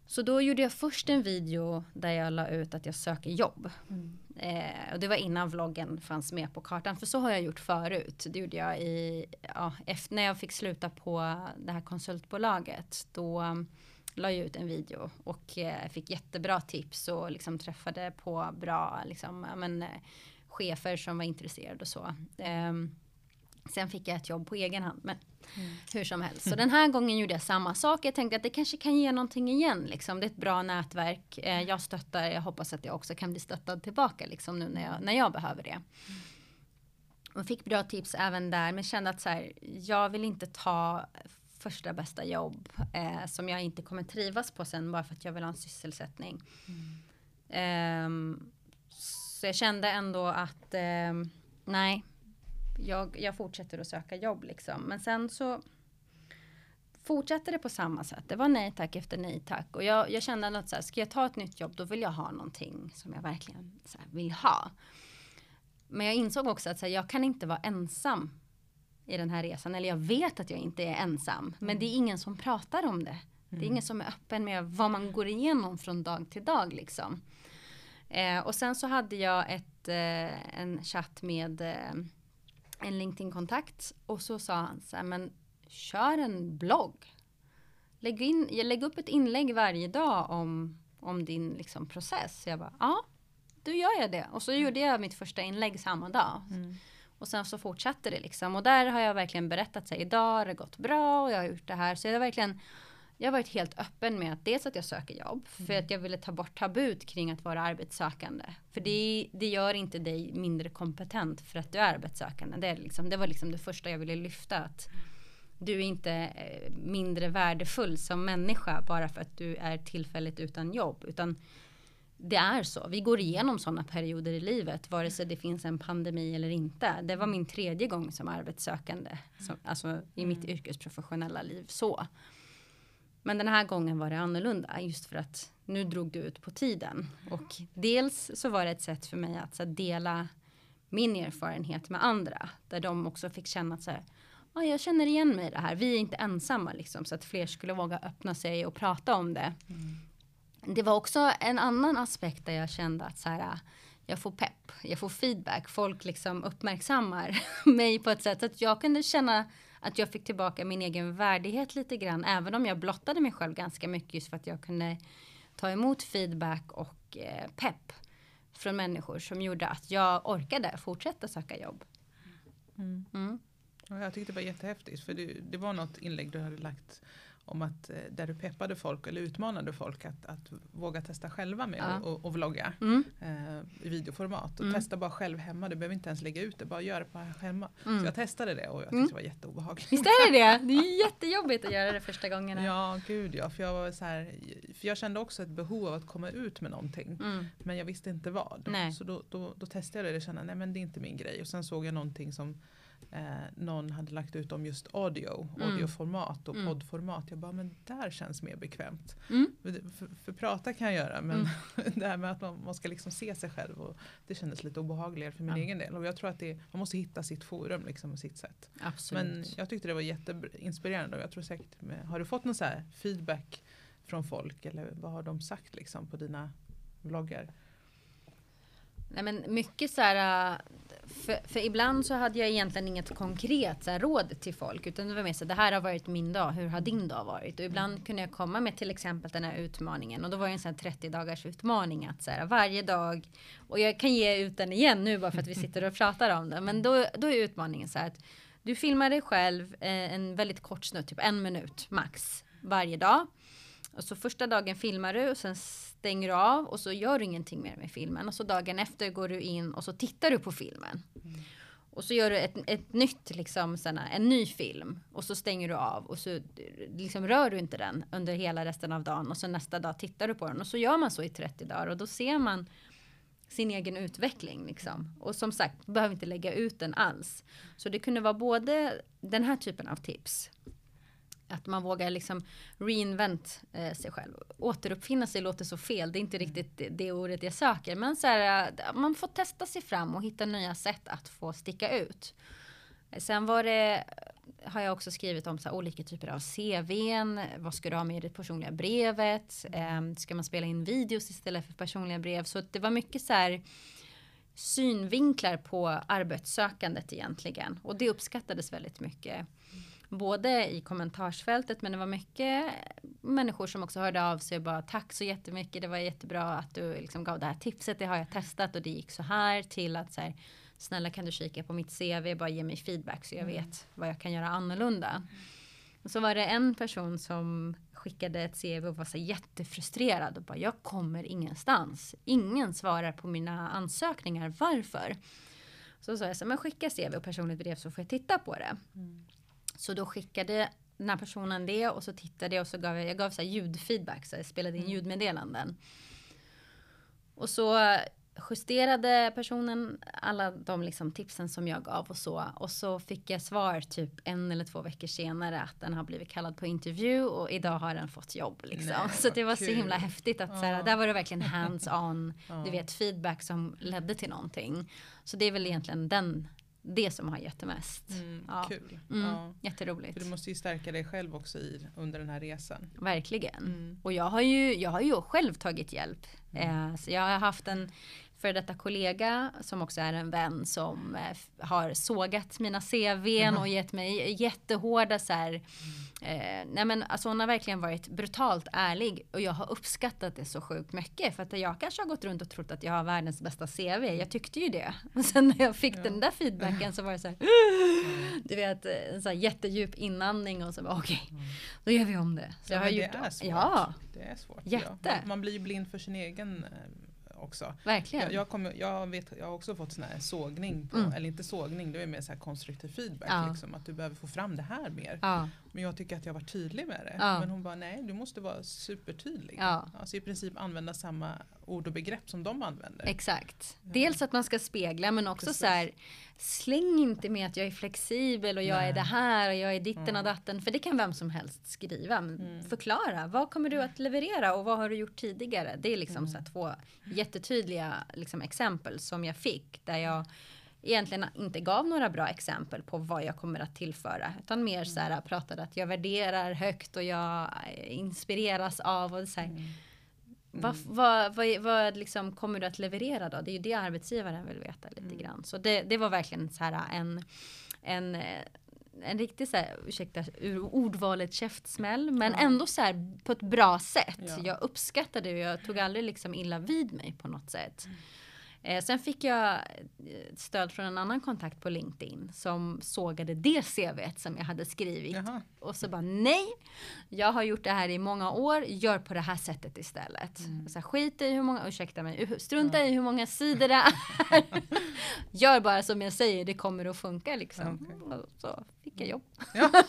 Så då gjorde jag först en video där jag la ut att jag söker jobb. Mm. Eh, och det var innan vloggen fanns med på kartan. För så har jag gjort förut. Det gjorde jag i, ja, efter, när jag fick sluta på det här konsultbolaget. Då um, la jag ut en video och eh, fick jättebra tips och liksom träffade på bra liksom, men, eh, chefer som var intresserade och så. Eh, Sen fick jag ett jobb på egen hand. Men mm. hur som helst. Så den här gången gjorde jag samma sak. Jag tänkte att det kanske kan ge någonting igen. Liksom. Det är ett bra nätverk. Eh, jag stöttar. Jag hoppas att jag också kan bli stöttad tillbaka. Liksom, nu när jag, när jag behöver det. Och fick bra tips även där. Men kände att så här, jag vill inte ta första bästa jobb. Eh, som jag inte kommer trivas på sen. Bara för att jag vill ha en sysselsättning. Mm. Eh, så jag kände ändå att ehm, nej jag, jag fortsätter att söka jobb liksom. Men sen så fortsatte det på samma sätt. Det var nej tack efter nej tack. Och jag, jag kände att så här, ska jag ta ett nytt jobb då vill jag ha någonting som jag verkligen vill ha. Men jag insåg också att så här, jag kan inte vara ensam i den här resan. Eller jag vet att jag inte är ensam. Mm. Men det är ingen som pratar om det. Mm. Det är mm. ingen som är öppen med vad man går igenom från dag till dag liksom. Eh, och sen så hade jag ett, eh, en chatt med eh, en LinkedIn-kontakt och så sa han så här, men kör en blogg. Lägg, in, lägg upp ett inlägg varje dag om, om din liksom, process. Så jag bara, ja, då gör jag det. Och så mm. gjorde jag mitt första inlägg samma dag. Mm. Och sen så fortsatte det liksom. Och där har jag verkligen berättat, så här, idag har det gått bra och jag har gjort det här. Så jag har verkligen jag har varit helt öppen med att dels att jag söker jobb. Mm. För att jag ville ta bort tabut kring att vara arbetssökande. För det, det gör inte dig mindre kompetent för att du är arbetssökande. Det, är liksom, det var liksom det första jag ville lyfta. Att du är inte eh, mindre värdefull som människa bara för att du är tillfälligt utan jobb. Utan det är så. Vi går igenom sådana perioder i livet vare sig det finns en pandemi eller inte. Det var min tredje gång som arbetssökande. Som, alltså i mitt mm. yrkesprofessionella liv. så. Men den här gången var det annorlunda just för att nu drog det ut på tiden. Och dels så var det ett sätt för mig att så, dela min erfarenhet med andra. Där de också fick känna att så här, ah, jag känner igen mig i det här. Vi är inte ensamma liksom. Så att fler skulle våga öppna sig och prata om det. Mm. Det var också en annan aspekt där jag kände att så här, jag får pepp, jag får feedback. Folk liksom uppmärksammar [laughs] mig på ett sätt att jag kunde känna att jag fick tillbaka min egen värdighet lite grann. Även om jag blottade mig själv ganska mycket just för att jag kunde ta emot feedback och eh, pepp från människor som gjorde att jag orkade fortsätta söka jobb. Mm. Mm. Ja, jag tyckte det var jättehäftigt för det, det var något inlägg du hade lagt om att eh, där du peppade folk eller utmanade folk att, att våga testa själva med Ja. och, och vlogga Mm. eh, i videoformat. Och Mm. testa bara själv hemma, du behöver inte ens lägga ut det, bara gör det bara hemma. Mm. Så jag testade det och jag tyckte Mm. det var jätteobehagligt. Visst är det det? Det är [laughs] jättejobbigt att göra det första gångerna. Ja, gud ja. För jag, var så här, för jag kände också ett behov av att komma ut med någonting. Mm. Men jag visste inte vad. Nej. Så då, då, då testade jag det och kände nej men det är inte min grej. Och sen såg jag någonting som eh, någon hade lagt ut om just audio, Mm. audioformat och Mm. poddformat. Jag bara men där känns mer bekvämt. Mm. För, för, prata kan jag göra men [laughs] det här med att man, man ska liksom se sig själv och det kändes lite obehagligare för min Ja. egen del. Och jag tror att det, man måste hitta sitt forum liksom och sitt sätt. Absolut. Men jag tyckte det var jätteinspirerande och jag tror säkert med, har du fått någon så feedback från folk eller vad har de sagt liksom på dina vloggar? Nej men mycket så här. Äh, för, för ibland så hade jag egentligen inget konkret så här, råd till folk. Utan det var mer så det här har varit min dag. Hur har din dag varit? Och ibland kunde jag komma med till exempel den här utmaningen. Och då var det en sån här 30 dagars utmaning. Att så här, varje dag. Och jag kan ge ut den igen nu bara för att vi sitter och pratar om det. Men då, då är utmaningen så här att du filmar dig själv eh, en väldigt kort snutt, typ en minut max varje dag. Och så första dagen filmar du och sen stänger av och så gör du ingenting mer med filmen. Och så dagen efter går du in och så tittar du på filmen. Och så gör du ett, ett nytt, liksom, såna, en ny film. Och så stänger du av och så liksom, rör du inte den under hela resten av dagen. Och så nästa dag tittar du på den. Och så gör man så i 30 dagar och då ser man sin egen utveckling. Liksom. Och som sagt, behöver inte lägga ut den alls. Så det kunde vara både den här typen av tips. Att man vågar liksom reinvent eh, sig själv. Återuppfinna sig låter så fel. Det är inte riktigt det, det ordet jag söker. Men så här, eh, man får testa sig fram och hitta nya sätt att få sticka ut. Sen var det, har jag också skrivit om så olika typer av CVn. Vad ska du ha med i det personliga brevet? Eh, ska man spela in videos istället för personliga brev? Så det var mycket så här synvinklar på arbetssökandet egentligen. Och det uppskattades väldigt mycket. Både i kommentarsfältet men det var mycket människor som också hörde av sig och bara tack så jättemycket. Det var jättebra att du liksom gav det här tipset. Det har jag testat och det gick så här till att så här, snälla kan du kika på mitt CV bara ge mig feedback så jag vet vad jag kan göra annorlunda. Och så var det en person som skickade ett CV och var så jättefrustrerad och bara jag kommer ingenstans. Ingen svarar på mina ansökningar. Varför? Så sa jag så men skicka CV och personligt brev så får jag titta på det. Så då skickade den här personen det och så tittade jag och så gav jag, jag gav så ljudfeedback så jag spelade in ljudmeddelanden. Och så justerade personen alla de liksom tipsen som jag gav och så. Och så fick jag svar typ en eller två veckor senare att den har blivit kallad på intervju och idag har den fått jobb. Liksom. Nej, så det var så kul. himla häftigt att så här, Ja. där var det verkligen hands-on, [laughs] Ja. du vet feedback som ledde till någonting. Så det är väl egentligen den, det som har gett det mest. Mm, Ja. Kul. Mm, Ja. Jätteroligt. För du måste ju stärka dig själv också i, under den här resan. Verkligen. Mm. Och jag har ju, jag har ju själv tagit hjälp. Mm. Eh, så jag har haft en före detta kollega som också är en vän som eh, har sågat mina CVn och gett mig jättehårda så här. Eh, nej men alltså hon har verkligen varit brutalt ärlig och jag har uppskattat det så sjukt mycket för att jag kanske har gått runt och trott att jag har världens bästa CV. Jag tyckte ju det. [laughs] Och sen när jag fick den där feedbacken så var det så här. [laughs] Du vet en så här jättedjup inandning och så bara okej, då gör vi om det. Så jag Ja, har men gjort det är svårt. Ja, Det är svårt. Jätte. Ja. Man, man blir ju blind för sin egen eh, också. verkligen. Jag, jag, kommer, jag, vet, jag har också fått sån här sågning, på, Mm. eller inte sågning, det är mer så konstruktiv feedback. Ja. Liksom, att du behöver få fram det här mer. Ja, Men jag tycker att jag var tydlig med det. Ja. Men hon bara, nej du måste vara supertydlig. Ja. Alltså i princip använda samma ord och begrepp som de använder. exakt. Dels att man ska spegla men också Precis. så här. Släng inte med att jag är flexibel och jag Nej. är det här och jag är ditten och Mm. datten. För det kan vem som helst skriva. Mm. Förklara, vad kommer du att leverera och vad har du gjort tidigare? Det är liksom Mm. så två jättetydliga liksom, exempel som jag fick. Där jag egentligen inte gav några bra exempel på vad jag kommer att tillföra. Utan mer så här pratade att jag värderar högt och jag eh, inspireras av. Och så här, Mm. Vad, vad, vad, vad liksom kommer du att leverera då? Det är ju det arbetsgivaren vill veta lite Mm. grann. Så det, det var verkligen så här en, en, eh, en riktig så här, ursäkta ur ordvalet käftsmäll. Men Ja. ändå så här på ett bra sätt. Ja. Jag uppskattade det och jag tog aldrig liksom illa vid mig på något sätt. Mm. Eh, sen fick jag eh, stöd från en annan kontakt på LinkedIn som sågade det CVet som jag hade skrivit. Jaha. Och så bara nej, jag har gjort det här i många år, gör på det här sättet istället. Mm. Så här, skit i hur många, ursäkta mig, strunta i hur många sidor det är. [laughs] gör bara som jag säger, det kommer att funka liksom. Okej. Och så fick jag jobb. Ja. [laughs]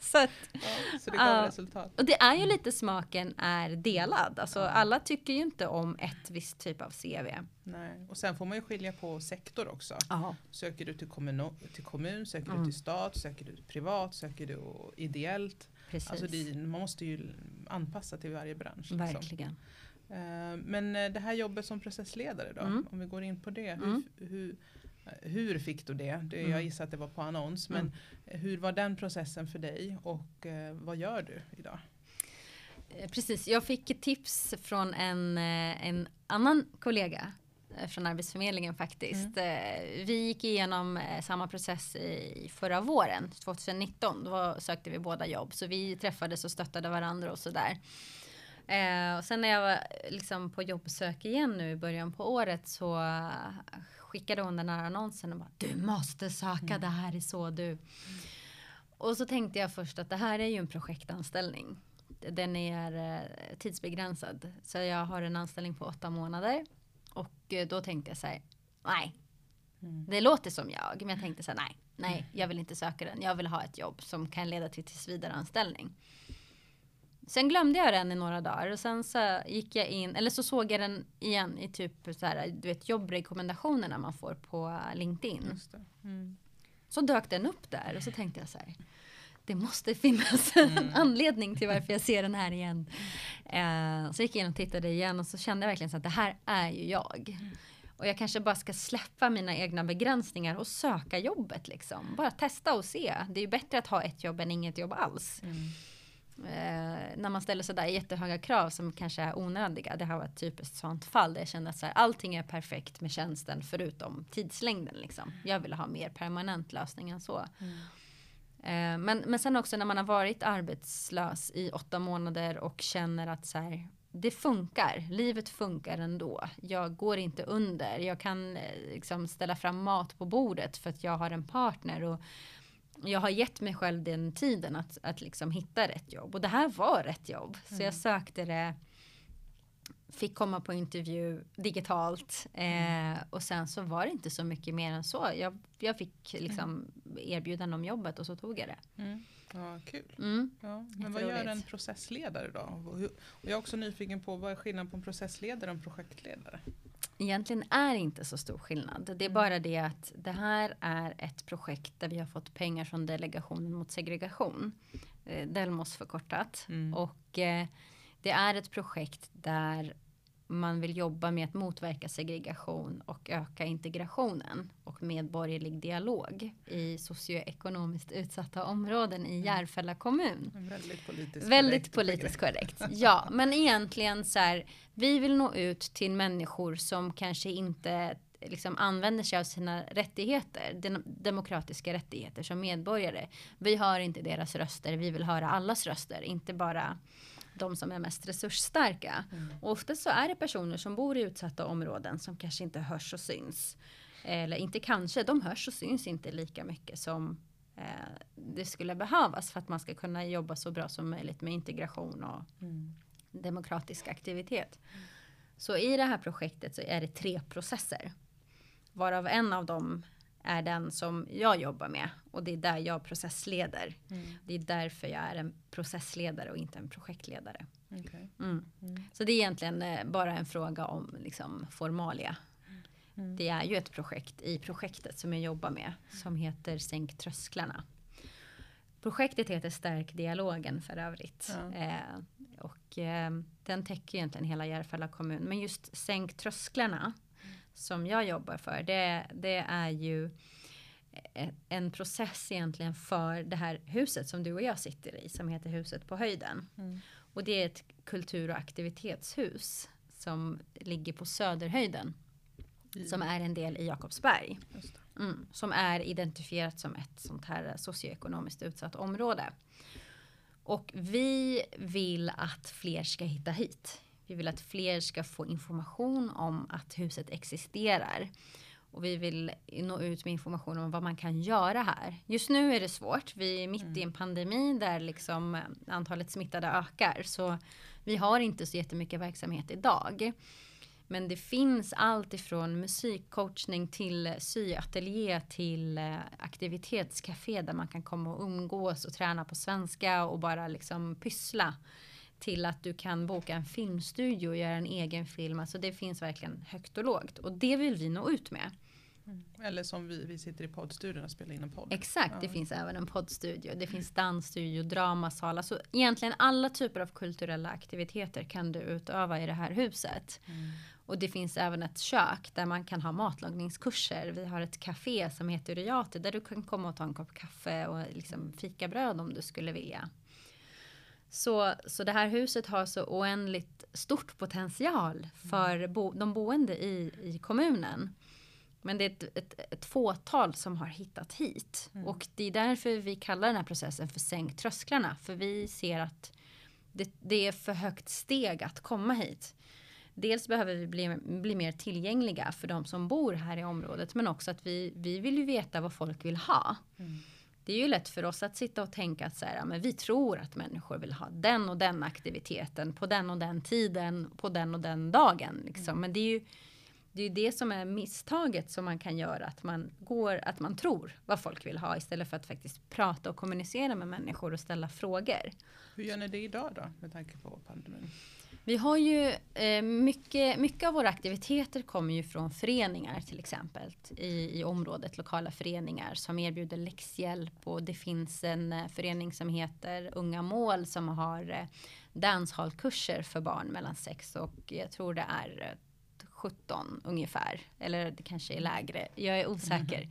[laughs] så att, Ja, så det gav Ja. resultat. och det är ju lite smaken är delad. Alltså Ja. alla tycker ju inte om ett visst typ av CV. Nej. Och sen får man ju skilja på sektor också. Ja. Söker du till, kommun, till kommun, söker Mm. du till stat, söker du privat, söker du ideellt. Precis. Alltså det, man måste ju anpassa till varje bransch. Liksom. Verkligen. Eh, Men eh, det här jobbet som processledare då, Mm. om vi går in på det. Mm. Hur, hur, fick du det? det Mm. Jag gissar att det var på annons. Men Mm. eh, hur var den processen för dig och eh, vad gör du idag? Eh, Precis, jag fick tips från en, eh, en annan kollega från Arbetsförmedlingen faktiskt. Eh, Vi gick igenom samma process i förra våren, 2019. Då sökte vi båda jobb, så vi träffades och stöttade varandra och sådär. Eh, och sen när jag var liksom på jobbsök igen nu i början på året så skickade hon den här annonsen och bara du måste söka, det här är så du. Och så tänkte jag först att det här är ju en projektanställning. Den är eh, tidsbegränsad. Så jag har en anställning på åtta månader. Och eh, då tänkte jag så här, nej. Mm. Det låter som jag, men jag tänkte så här, nej, nej, jag vill inte söka den. Jag vill ha ett jobb som kan leda till tillsvidareanställning. Sen glömde jag den i några dagar och sen så gick jag in, eller så såg jag den igen i typ så här, du vet jobbrekommendationerna man får på LinkedIn. Mm. Så dök den upp där och så tänkte jag så här. Det måste finnas en [laughs] Mm. anledning till varför jag ser den här igen. Eh, så gick jag in och tittade igen och så kände jag verkligen så att det här är ju jag. Och jag kanske bara ska släppa mina egna begränsningar och söka jobbet liksom. Bara testa och se. Det är ju bättre att ha ett jobb än inget jobb alls. Eh, när man ställer sådär jättehöga krav som kanske är onödiga. Det här var ett typiskt sånt fall där jag kände att så här, allting är perfekt med tjänsten förutom tidslängden. Liksom. Jag ville ha mer permanent lösning än så. Mm. Eh, men, men sen också när man har varit arbetslös i åtta månader och känner att så här, det funkar, livet funkar ändå. Jag går inte under, jag kan eh, liksom ställa fram mat på bordet för att jag har en partner och jag har gett mig själv den tiden att, att liksom hitta rätt jobb. Och det här var rätt jobb. Så Mm. jag sökte det, fick komma på intervju digitalt eh, och sen så var det inte så mycket mer än så. Jag, jag fick liksom erbjudande om jobbet och så tog jag det. Mm. Ja, kul. Mm. Ja, men vad gör en processledare då? Och jag är också nyfiken på vad är skillnaden på en processledare och en projektledare? Egentligen är det inte så stor skillnad. Det är Mm. bara det att det här är ett projekt där vi har fått pengar från Delegationen mot segregation. Eh, Delmos förkortat. Mm. Och eh, det är ett projekt där man vill jobba med att motverka segregation och öka integrationen och medborgerlig dialog i socioekonomiskt utsatta områden i Järfälla kommun. Väldigt politiskt Väldigt korrekt politiskt korrekt. Ja, men egentligen så här. Vi vill nå ut till människor som kanske inte liksom använder sig av sina rättigheter, dem- demokratiska rättigheter som medborgare. Vi hör inte deras röster, vi vill höra allas röster, inte bara de som är mest resursstarka. Mm. Och ofta så är det personer som bor i utsatta områden som kanske inte hörs och syns. Eller inte kanske, de hörs och syns inte lika mycket som eh, det skulle behövas för att man ska kunna jobba så bra som möjligt med integration och Mm. demokratisk aktivitet. Så i det här projektet så är det tre processer. Varav en av dem är den som jag jobbar med och det är där jag processleder. Mm. Det är därför jag är en processledare och inte en projektledare. Okej. Mm. Mm. Så det är egentligen eh, bara en fråga om liksom, formalia. Mm. Det är ju ett projekt i projektet som jag jobbar med som heter Sänk trösklarna. Projektet heter Stärk dialogen för övrigt. Ja. Eh, och eh, den täcker egentligen hela Järfälla kommun. Men just Sänk trösklarna som jag jobbar för det, det är ju en process egentligen för det här huset som du och jag sitter i som heter Huset på höjden. Mm. Och det är ett kultur och aktivitetshus som ligger på Söderhöjden I- som är en del i Jakobsberg. Mm, som är identifierat som ett sånt här socioekonomiskt utsatt område. Och vi vill att fler ska hitta hit. Vi vill att fler ska få information om att huset existerar. Och vi vill nå ut med information om vad man kan göra här. Just nu är det svårt. Vi är mitt mm. i en pandemi där liksom antalet smittade ökar. Så vi har inte så jättemycket verksamhet idag. Men det finns allt ifrån musikcoachning till syateljé till eh, aktivitetscafé där man kan komma och umgås och träna på svenska och bara liksom pyssla. Till att du kan boka en filmstudio och göra en egen film. Alltså det finns verkligen högt och lågt. Och det vill vi nå ut med. Mm. Eller som vi, vi sitter i poddstudion och spelar in en podd. Exakt, ja. det finns även en poddstudio. Det finns dansstudio, dramasal. Alltså egentligen alla typer av kulturella aktiviteter kan du utöva i det här huset. Mm. Och det finns även ett kök där man kan ha matlagningskurser. Vi har ett café som heter Uriate där du kan komma och ta en kopp kaffe och liksom fikabröd om du skulle vilja. Så, så det här huset har så oändligt stort potential för bo, de boende i, i kommunen. Men det är ett, ett, ett fåtal som har hittat hit. Mm. Och det är därför vi kallar den här processen för sänk trösklarna. För vi ser att det, det är för högt steg att komma hit. Dels behöver vi bli, bli mer tillgängliga för de som bor här i området. Men också att vi, vi vill ju veta vad folk vill ha. Mm. Det är ju lätt för oss att sitta och tänka att så här, men vi tror att människor vill ha den och den aktiviteten på den och den tiden på den och den dagen. Liksom. Mm. Men det är ju det är det som är misstaget som man kan göra. Att man, går, att man tror vad folk vill ha istället för att faktiskt prata och kommunicera med människor och ställa frågor. Hur gör ni det idag då med tanke på pandemin? Vi har ju eh, mycket, mycket av våra aktiviteter kommer ju från föreningar till exempel i, i området, lokala föreningar som erbjuder läxhjälp och det finns en eh, förening som heter Unga Mål som har eh, dancehallkurser för barn mellan 6 och jag tror det är eh, 17 ungefär. Eller det kanske är lägre. Jag är osäker. Mm.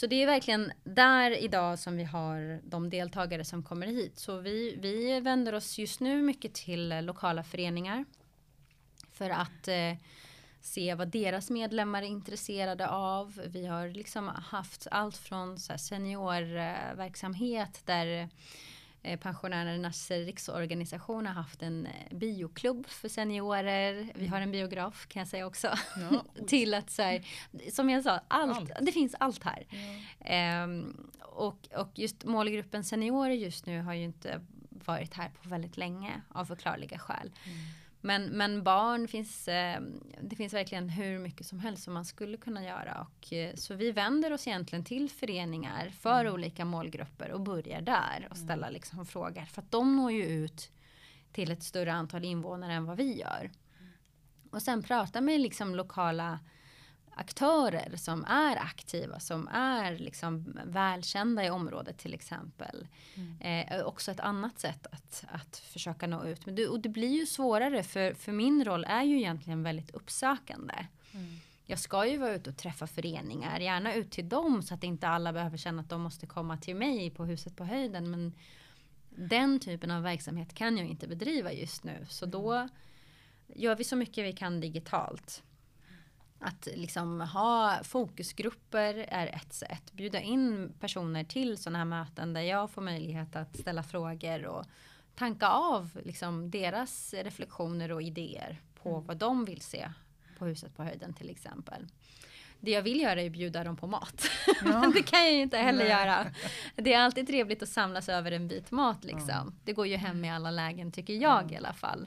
Så det är verkligen där idag som vi har de deltagare som kommer hit. Så vi, vi vänder oss just nu mycket till eh, lokala föreningar. För att eh, se vad deras medlemmar är intresserade av. Vi har liksom haft allt från så seniorverksamhet där Eh, pensionärernas riksorganisation har haft en eh, bioklubb för seniorer. Vi har en biograf kan jag säga också. Ja, [laughs] till att så här, som jag sa, allt, allt. det finns allt här. Ja. Um, och, och just målgruppen seniorer just nu har ju inte varit här på väldigt länge av förklarliga skäl. Mm. Men, men barn finns, eh, det finns verkligen hur mycket som helst som man skulle kunna göra. Och, eh, så vi vänder oss egentligen till föreningar för mm. olika målgrupper och börjar där och mm. ställa liksom frågor. För att de når ju ut till ett större antal invånare än vad vi gör. Mm. Och sen prata med liksom lokala aktörer som är aktiva, som är liksom välkända i området till exempel. Mm. Eh, också ett annat sätt att, att försöka nå ut. Men det, och det blir ju svårare för, för min roll är ju egentligen väldigt uppsökande. Mm. Jag ska ju vara ute och träffa föreningar, gärna ut till dem så att inte alla behöver känna att de måste komma till mig på huset på höjden. Men den typen av verksamhet kan jag inte bedriva just nu. Så mm. då gör vi så mycket vi kan digitalt. Att liksom ha fokusgrupper är ett sätt. Bjuda in personer till sådana här möten där jag får möjlighet att ställa frågor och tanka av liksom deras reflektioner och idéer på mm. vad de vill se på huset på höjden till exempel. Det jag vill göra är att bjuda dem på mat. [laughs] Ja. det kan jag ju inte heller Nej. göra. Det är alltid trevligt att samlas över en bit mat liksom. Ja. Det går ju hem i alla lägen tycker jag ja. i alla fall.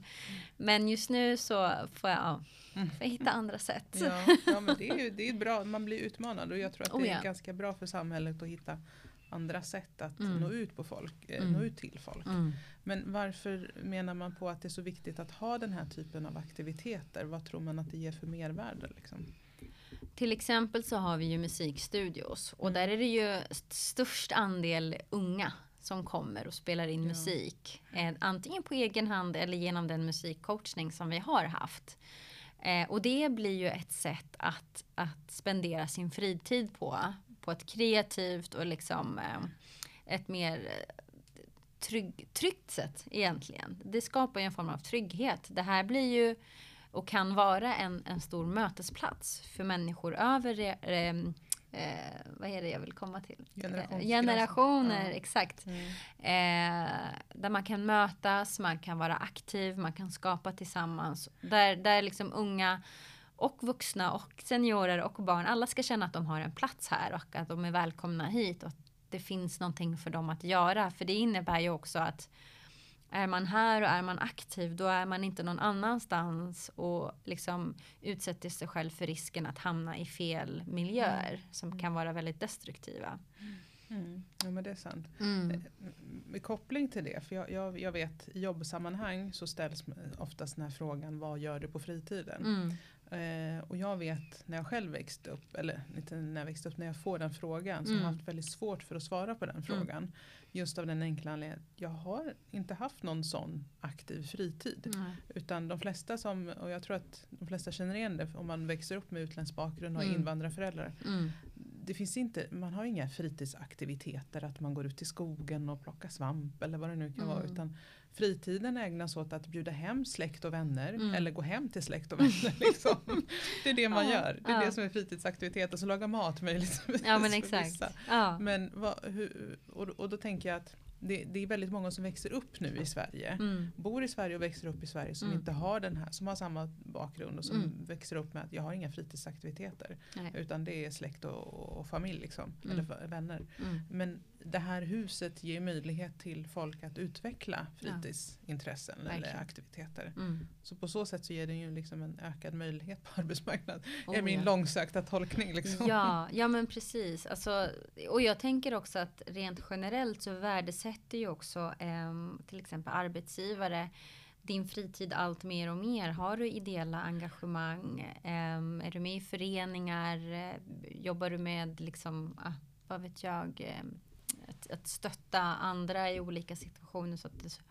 Men just nu så får jag Mm. För att hitta andra sätt. Ja, ja men det är ju det är bra, man blir utmanad och jag tror att oh, det är ja. ganska bra för samhället att hitta andra sätt att mm. nå ut på folk, eh, mm. nå ut till folk. Mm. Men varför menar man på att det är så viktigt att ha den här typen av aktiviteter? Vad tror man att det ger för mervärde? Liksom? Till exempel så har vi ju musikstudios och mm. där är det ju störst andel unga som kommer och spelar in ja. musik. Eh, antingen på egen hand eller genom den musikcoachning som vi har haft. Eh, och det blir ju ett sätt att, att spendera sin fritid på. På ett kreativt och liksom eh, ett mer eh, trygg, tryggt sätt egentligen. Det skapar ju en form av trygghet. Det här blir ju och kan vara en, en stor mötesplats för människor över eh, eh, vad är det jag vill komma till? Generationer, ja. exakt. Mm. Eh, där man kan mötas, man kan vara aktiv, man kan skapa tillsammans. Där, där liksom unga och vuxna och seniorer och barn, alla ska känna att de har en plats här och att de är välkomna hit och att det finns någonting för dem att göra. För det innebär ju också att är man här och är man aktiv då är man inte någon annanstans och liksom utsätter sig själv för risken att hamna i fel miljöer mm. som kan vara väldigt destruktiva. Mm. Ja men det är sant. Mm. Eh, med koppling till det, för jag, jag, jag, vet i jobbsammanhang så ställs oftast den här frågan vad gör du på fritiden? Mm. Eh, och jag vet när jag själv växte upp, eller inte när jag växte upp, när jag får den frågan så har jag mm. haft väldigt svårt för att svara på den mm. frågan. Just av den enkla anledningen att jag har inte haft någon sån aktiv fritid. Mm. Utan de flesta som, och jag tror att de flesta känner igen det om man växer upp med utländsk bakgrund och har mm. invandrarföräldrar. Det finns inte, man har inga fritidsaktiviteter, att man går ut i skogen och plockar svamp eller vad det nu kan vara. Mm. Utan fritiden ägnas åt att bjuda hem släkt och vänner mm. eller gå hem till släkt och vänner. [laughs] Liksom. Det är det man ja, gör. Det är ja. det som är fritidsaktivitet. Och så laga mat möjligtvis. Ja men exakt. Ja. Men vad, hur, och, och då tänker jag att det, det, är väldigt många som växer upp nu i Sverige. Mm. Bor i Sverige och växer upp i Sverige som mm. inte har den här, som har samma bakgrund och som mm. växer upp med att jag har inga fritidsaktiviteter. Nej. Utan det är släkt och, och familj liksom, mm. eller vänner. Mm. Men det här huset ger möjlighet till folk att utveckla fritidsintressen ja. eller aktiviteter. Mm. Så på så sätt så ger det ju liksom en ökad möjlighet på [laughs] arbetsmarknaden. Oh, är min ja. långsökta tolkning. Liksom. Ja, [laughs] ja men precis. Alltså, och jag tänker också att rent generellt så värdesätter ju också eh, till exempel arbetsgivare din fritid allt mer och mer? Har du ideella engagemang? Eh, är du med i föreningar? Eh, jobbar du med liksom, ah, vad vet jag, eh, att, att stötta andra i olika situationer. Så att det,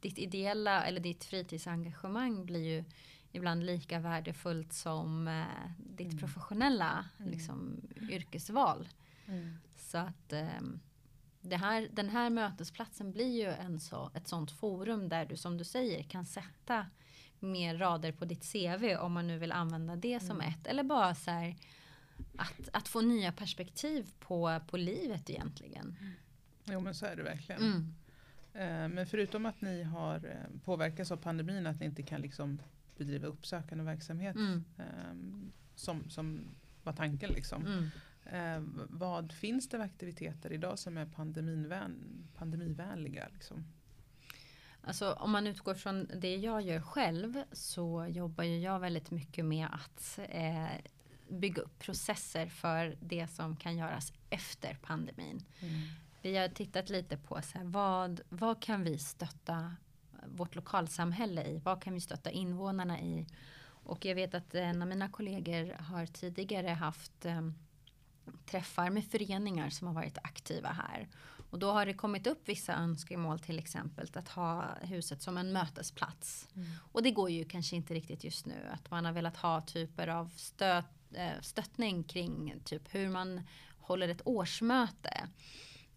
ditt ideella eller ditt fritidsengagemang blir ju ibland lika värdefullt som eh, ditt mm. professionella mm. liksom, yrkesval. Mm. Så att eh, det här, den här mötesplatsen blir ju en så, ett sånt forum där du som du säger kan sätta mer rader på ditt CV om man nu vill använda det som mm. ett. Eller bara så här, att, att få nya perspektiv på, på livet egentligen. Jo men så är det verkligen. Mm. Eh, men förutom att ni har eh, påverkats av pandemin att ni inte kan liksom bedriva uppsökande verksamhet mm. Ehm, som, som var tanken. Liksom. Mm. Eh, vad finns det för aktiviteter idag som är pandemivän, pandemivänliga? Liksom? Alltså, om man utgår från det jag gör själv så jobbar jag väldigt mycket med att eh, bygga upp processer för det som kan göras efter pandemin. Mm. Vi har tittat lite på så här, vad, vad kan vi stötta vårt lokalsamhälle i? Vad kan vi stötta invånarna i? Och jag vet att en av mina kollegor har tidigare haft eh, träffar med föreningar som har varit aktiva här. Och då har det kommit upp vissa önskemål till exempel att ha huset som en mötesplats. Mm. Och det går ju kanske inte riktigt just nu. Att man har velat ha typer av stöt, eh, stöttning kring typ hur man håller ett årsmöte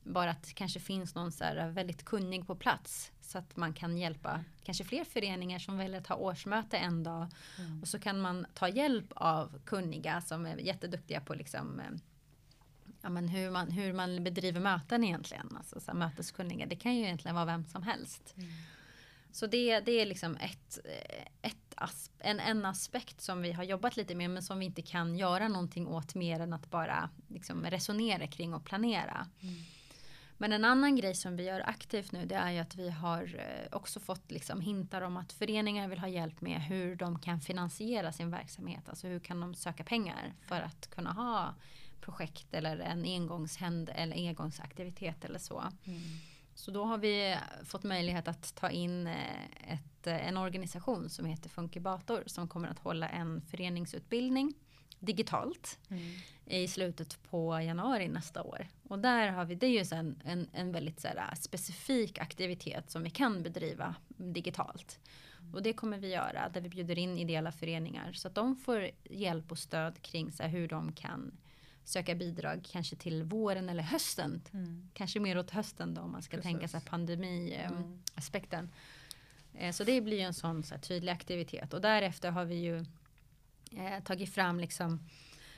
bara att det kanske finns någon så här väldigt kunnig på plats så att man kan hjälpa kanske fler föreningar som väljer att ha årsmöte en dag mm. och så kan man ta hjälp av kunniga som är jätteduktiga på liksom eh, ja, men hur, man, hur man bedriver möten egentligen. Alltså så här, möteskunniga. Det kan ju egentligen vara vem som helst. Mm. Så det, det är liksom ett, ett asp en, en aspekt som vi har jobbat lite med men som vi inte kan göra någonting åt mer än att bara liksom resonera kring och planera. Mm. Men en annan grej som vi gör aktivt nu det är ju att vi har eh, också fått liksom hintar om att föreningar vill ha hjälp med hur de kan finansiera sin verksamhet. Alltså hur kan de söka pengar för att kunna ha projekt eller en engångshänd eller engångsaktivitet eller så. Mm. Så då har vi fått möjlighet att ta in eh, ett, eh, en organisation som heter Funkibator som kommer att hålla en föreningsutbildning digitalt mm. i slutet på januari nästa år. Och där har vi, det är ju en, en, en väldigt så här, specifik aktivitet som vi kan bedriva digitalt. Mm. Och det kommer vi göra där vi bjuder in ideella föreningar så att de får hjälp och stöd kring så här, hur de kan söka bidrag kanske till våren eller hösten. Mm. Kanske mer åt hösten då om man ska Precis. tänka sig pandemiaspekten. Mm. Eh, så det blir ju en sån så här, tydlig aktivitet och därefter har vi ju eh, tagit fram liksom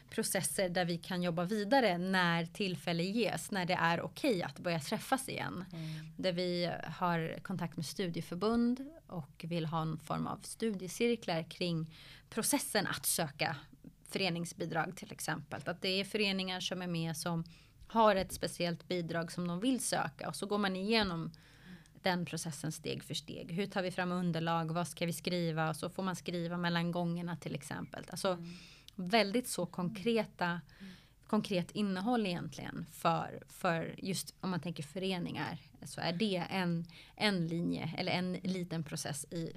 processer där vi kan jobba vidare när tillfälle ges, när det är okej okay att börja träffas igen. Mm. Där vi har kontakt med studieförbund och vill ha en form av studiecirklar kring processen att söka föreningsbidrag till exempel. Att det är föreningar som är med som har ett speciellt bidrag som de vill söka och så går man igenom den processen steg för steg. Hur tar vi fram underlag? Vad ska vi skriva? Och så får man skriva mellan gångerna till exempel. Alltså mm. väldigt så konkreta mm. konkret innehåll egentligen för, för just om man tänker föreningar så är det en, en linje eller en liten process i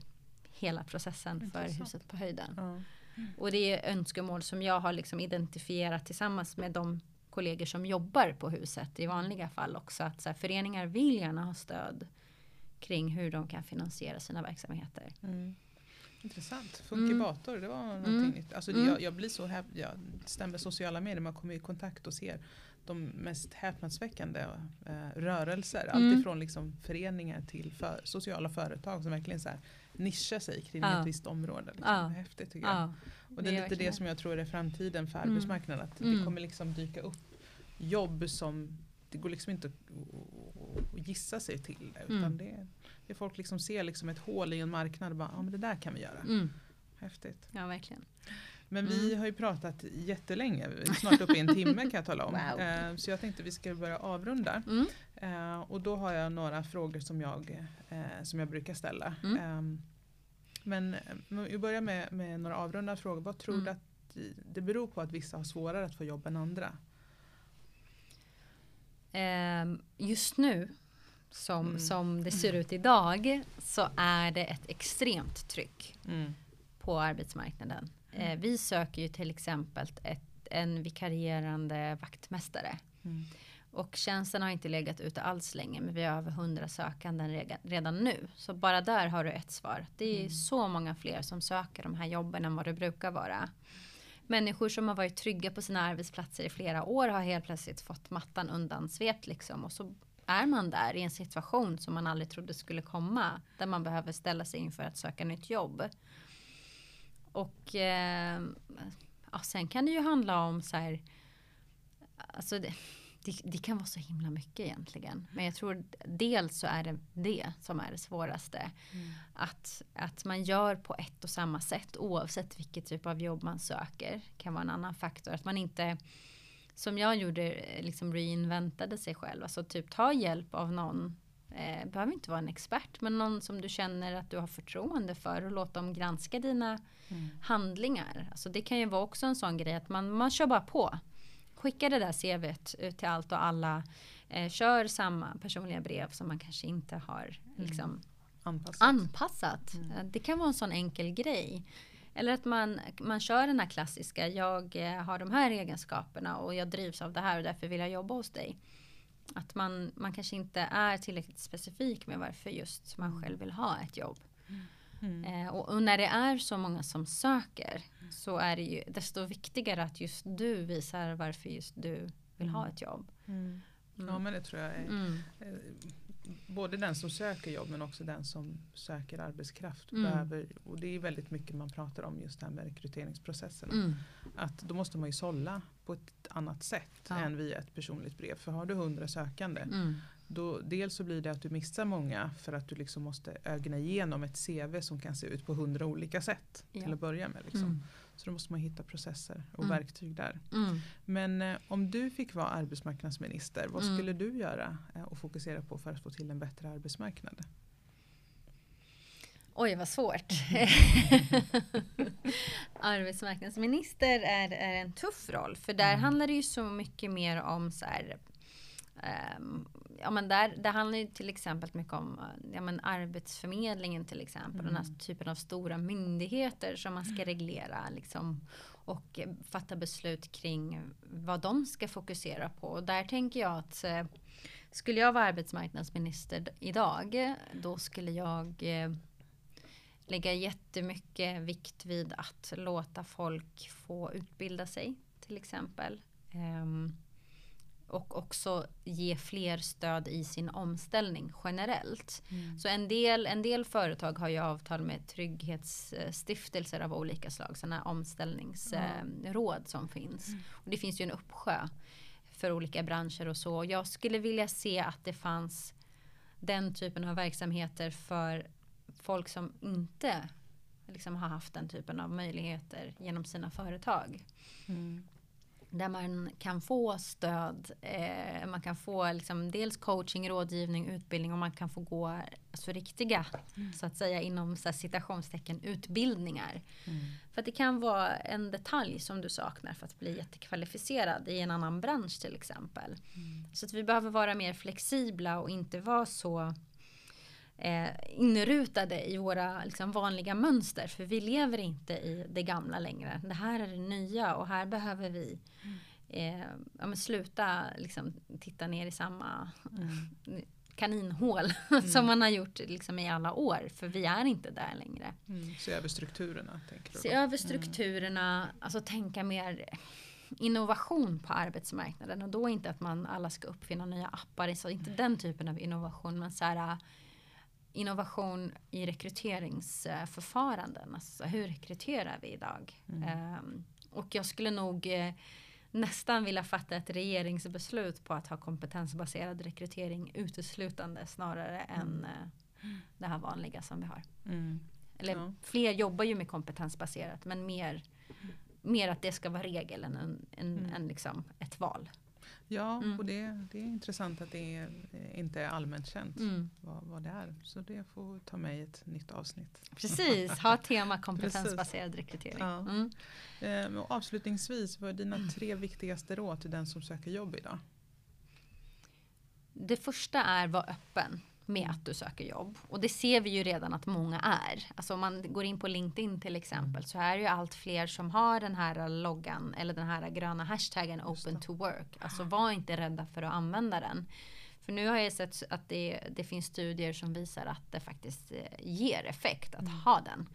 hela processen för huset på höjden. Mm. Och det är önskemål som jag har liksom identifierat tillsammans med de kollegor som jobbar på huset i vanliga fall också. Att så här, föreningar vill gärna ha stöd kring hur de kan finansiera sina verksamheter. Mm. Intressant. Funkibator, mm. det var någonting mm. nytt. Alltså, mm. jag, jag, blir så häp- jag stämmer sociala medier, man kommer i kontakt och ser de mest häpnadsväckande eh, rörelser. Mm. Alltifrån liksom föreningar till för, sociala företag som verkligen så här, nischar sig kring ja. ett visst område. Liksom. Ja. Häftigt tycker jag. Ja. Och det är, det är lite det som jag tror är framtiden för mm. arbetsmarknaden. Att mm. det kommer liksom dyka upp jobb som det går liksom inte att gissa sig till. Utan mm. det, det folk liksom ser liksom ett hål i en marknad och bara, ja men det där kan vi göra. Mm. Häftigt. Ja verkligen. Men vi mm. har ju pratat jättelänge, snart uppe i en [laughs] timme kan jag tala om. Wow. Eh, så jag tänkte vi ska börja avrunda. Mm. Eh, och då har jag några frågor som jag, eh, som jag brukar ställa. Mm. Ehm, men vi börjar med, med några avrundande frågor. Vad tror mm. du att det beror på att vissa har svårare att få jobb än andra? Ehm, just nu som, mm. som det ser ut idag så är det ett extremt tryck mm. på arbetsmarknaden. Mm. Eh, vi söker ju till exempel ett, en vikarierande vaktmästare. Mm. Och tjänsten har inte legat ute alls länge men vi har över hundra sökanden redan nu. Så bara där har du ett svar. Det är mm. så många fler som söker de här jobben än vad det brukar vara. Människor som har varit trygga på sina arbetsplatser i flera år har helt plötsligt fått mattan undansvept liksom. Och så är man där i en situation som man aldrig trodde skulle komma. Där man behöver ställa sig inför att söka nytt jobb. Och eh, ja, sen kan det ju handla om så här. Alltså det, det, det, kan vara så himla mycket egentligen. Men jag tror dels så är det det som är det svåraste. Mm. Att, att man gör på ett och samma sätt oavsett vilket typ av jobb man söker. Kan vara en annan faktor. Att man inte som jag gjorde liksom reinventade sig själv. Alltså typ ta hjälp av någon. Eh, behöver inte vara en expert men någon som du känner att du har förtroende för och låt dem granska dina mm. handlingar. Alltså det kan ju vara också en sån grej att man, man kör bara på skicka det där CVt ut till allt och alla. Eh, kör samma personliga brev som man kanske inte har mm. liksom, mm. anpassat. anpassat. Mm. Eh, det kan vara en sån enkel grej. Eller att man, man kör den här klassiska, jag eh, har de här egenskaperna och jag drivs av det här och därför vill jag jobba hos dig. Att man, man kanske inte är tillräckligt specifik med varför just man mm. själv vill ha ett jobb. Mm. Eh, och, och, när det är så många som söker så är det ju desto viktigare att just du visar varför just du vill ha mm. ett jobb. Mm. Ja mm. men det tror jag är. Mm. Eh, både den som söker jobb men också den som söker arbetskraft. Mm. Behöver, och det är väldigt mycket man pratar om just det här med rekryteringsprocessen. Mm. Att då måste man ju sålla på ett annat sätt ja. än via ett personligt brev. För har du hundra sökande mm. Då dels så blir det att du missar många för att du liksom måste ögna igenom ett CV som kan se ut på hundra olika sätt ja. till att börja med. Liksom. Mm. Så då måste man hitta processer och mm. verktyg där. Mm. Men eh, om du fick vara arbetsmarknadsminister, vad mm. skulle du göra eh, och fokusera på för att få till en bättre arbetsmarknad? Oj vad svårt. [laughs] Arbetsmarknadsminister är, är, en tuff roll. För där mm. handlar det ju så mycket mer om så här, um, ja, men där, det handlar ju till exempel mycket om ja, men Arbetsförmedlingen till exempel. Mm. Den här mm. typen av stora myndigheter som man ska mm. reglera liksom, och fatta beslut kring vad de ska fokusera på. Och där tänker jag att eh, skulle jag vara arbetsmarknadsminister idag då skulle jag eh, lägga jättemycket vikt vid att låta folk få utbilda sig till exempel. Um, och också ge fler stöd i sin omställning generellt. Mm. Så en del, en del företag har ju avtal med trygghetsstiftelser av olika slag, sådana omställningsråd mm. som finns. Mm. Och det finns ju en uppsjö för olika branscher och så. Jag skulle vilja se att det fanns den typen av verksamheter för folk som inte liksom har haft den typen av möjligheter genom sina företag. Mm. Där man kan få stöd, eh, man kan få liksom dels coaching, rådgivning, utbildning och man kan få gå alltså, riktiga, mm. så att säga inom så här, citationstecken, utbildningar. Mm. För att det kan vara en detalj som du saknar för att bli jättekvalificerad i en annan bransch till exempel. Mm. Så att vi behöver vara mer flexibla och inte vara så eh, inrutade i våra liksom, vanliga mönster. För vi lever inte i det gamla längre. Det här är det nya och här behöver vi eh, ja, men sluta liksom, titta ner i samma mm. kaninhål [laughs] mm. som man har gjort liksom, i alla år. För vi är inte där längre. Mm. Se över strukturerna. Tänker du Se över strukturerna, alltså tänka mer innovation på arbetsmarknaden och då inte att man alla ska uppfinna nya appar, så inte den typen av innovation men så här innovation i rekryteringsförfaranden. Alltså hur rekryterar vi idag? Mm. Um, och jag skulle nog eh, nästan vilja fatta ett regeringsbeslut på att ha kompetensbaserad rekrytering uteslutande snarare mm. än eh, det här vanliga som vi har. Mm. Eller ja. fler jobbar ju med kompetensbaserat men mer, mer att det ska vara regel än, en, en, mm. än liksom ett val. Ja, mm. och det, det är intressant att det är, inte är allmänt känt mm. vad, vad det är. Så det får ta med i ett nytt avsnitt. Precis, ha tema kompetensbaserad rekrytering. Ja. Mm. Ehm, och avslutningsvis, vad är dina tre viktigaste råd till den som söker jobb idag? Det första är var öppen med att du söker jobb. Och det ser vi ju redan att många är. Alltså om man går in på LinkedIn till exempel så är det ju allt fler som har den här loggan eller den här gröna hashtaggen open to work. Alltså var inte rädda för att använda den. För nu har jag sett att det, det finns studier som visar att det faktiskt eh, ger effekt att mm. ha den.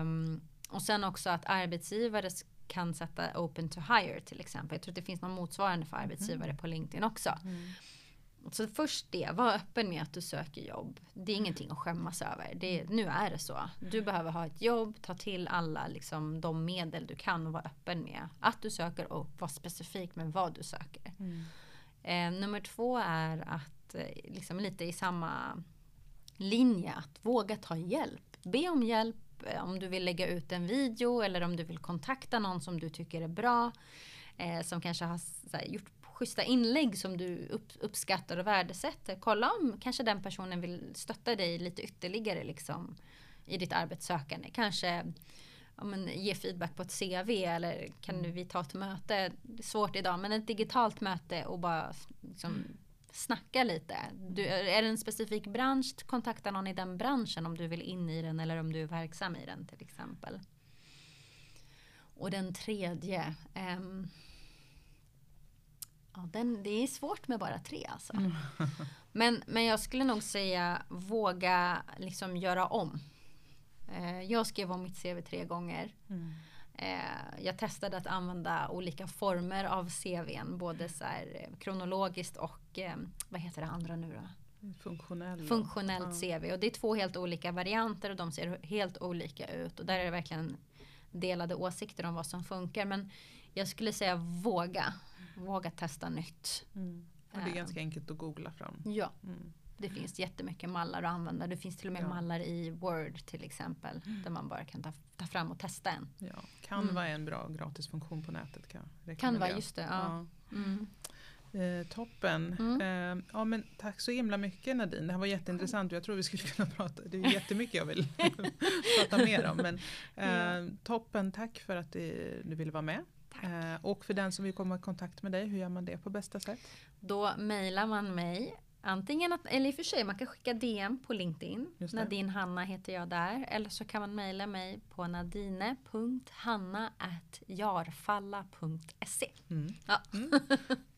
Um, och sen också att arbetsgivare kan sätta open to hire till exempel. Jag tror att det finns något motsvarande för arbetsgivare mm. på LinkedIn också. Mm. Så först det, var öppen med att du söker jobb. Det är ingenting att skämmas över. Det, nu är det så. Du behöver ha ett jobb, ta till alla liksom, de medel du kan och vara öppen med att du söker och vara specifik med vad du söker. Mm. Eh, nummer två är att eh, liksom lite i samma linje att våga ta hjälp. Be om hjälp eh, om du vill lägga ut en video eller om du vill kontakta någon som du tycker är bra. Eh, som kanske har här, gjort schyssta inlägg som du upp, uppskattar och värdesätter. Kolla om kanske den personen vill stötta dig lite ytterligare liksom, i ditt arbetssökande. Kanske ja, men, ge feedback på ett CV eller kan mm. vi ta ett möte? Det är svårt idag men ett digitalt möte och bara liksom, snacka lite. Du, är det en specifik bransch, kontakta någon i den branschen om du vill in i den eller om du är verksam i den till exempel. Och den tredje um, Ja, den, det är svårt med bara tre alltså. Mm. [laughs] Men, men jag skulle nog säga våga liksom göra om. Eh, jag skrev om mitt CV tre gånger. Mm. Eh, jag testade att använda olika former av CVn. Både så här, eh, kronologiskt och eh, vad heter det andra nu då? Funktionell. Funktionellt ja. CV. Och det är två helt olika varianter och de ser helt olika ut. Och där är det verkligen delade åsikter om vad som funkar. Men jag skulle säga våga. Våga testa nytt. Mm. Och det är ganska enkelt att googla fram. Ja. Mm. Det finns jättemycket mallar att använda. Det finns till och med ja. mallar i Word till exempel. Mm. Där man bara kan ta, ta fram och testa en. Ja. Canva mm. är en bra gratisfunktion på nätet. Kan jag Canva, just det. Ja. ja. Mm. Eh, toppen. Mm. Eh, ja, men tack så himla mycket Nadine. Det här var jätteintressant och jag tror vi skulle [laughs] kunna prata. Det är jättemycket jag vill [laughs] prata mer om. Men, [laughs] eh, toppen, tack för att du, du ville vara med. Eh, och för den som vill komma i kontakt med dig, hur gör man det på bästa sätt? Då mejlar man mig Antingen att, eller i och för sig man kan skicka DM på LinkedIn. Nadine Hanna heter jag där. Eller så kan man mejla mig på nadine.hanna.jarfalla.se. Mm. Ja. Mm. [laughs]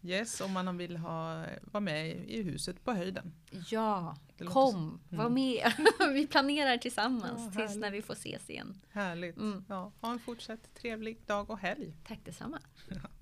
Yes, om man vill ha, vara med i huset på höjden. Ja, kom, mm. var med. [laughs] vi planerar tillsammans ja, tills när vi får ses igen. Härligt. Mm. Ja, ha en fortsatt trevlig dag och helg. Tack detsamma. [laughs]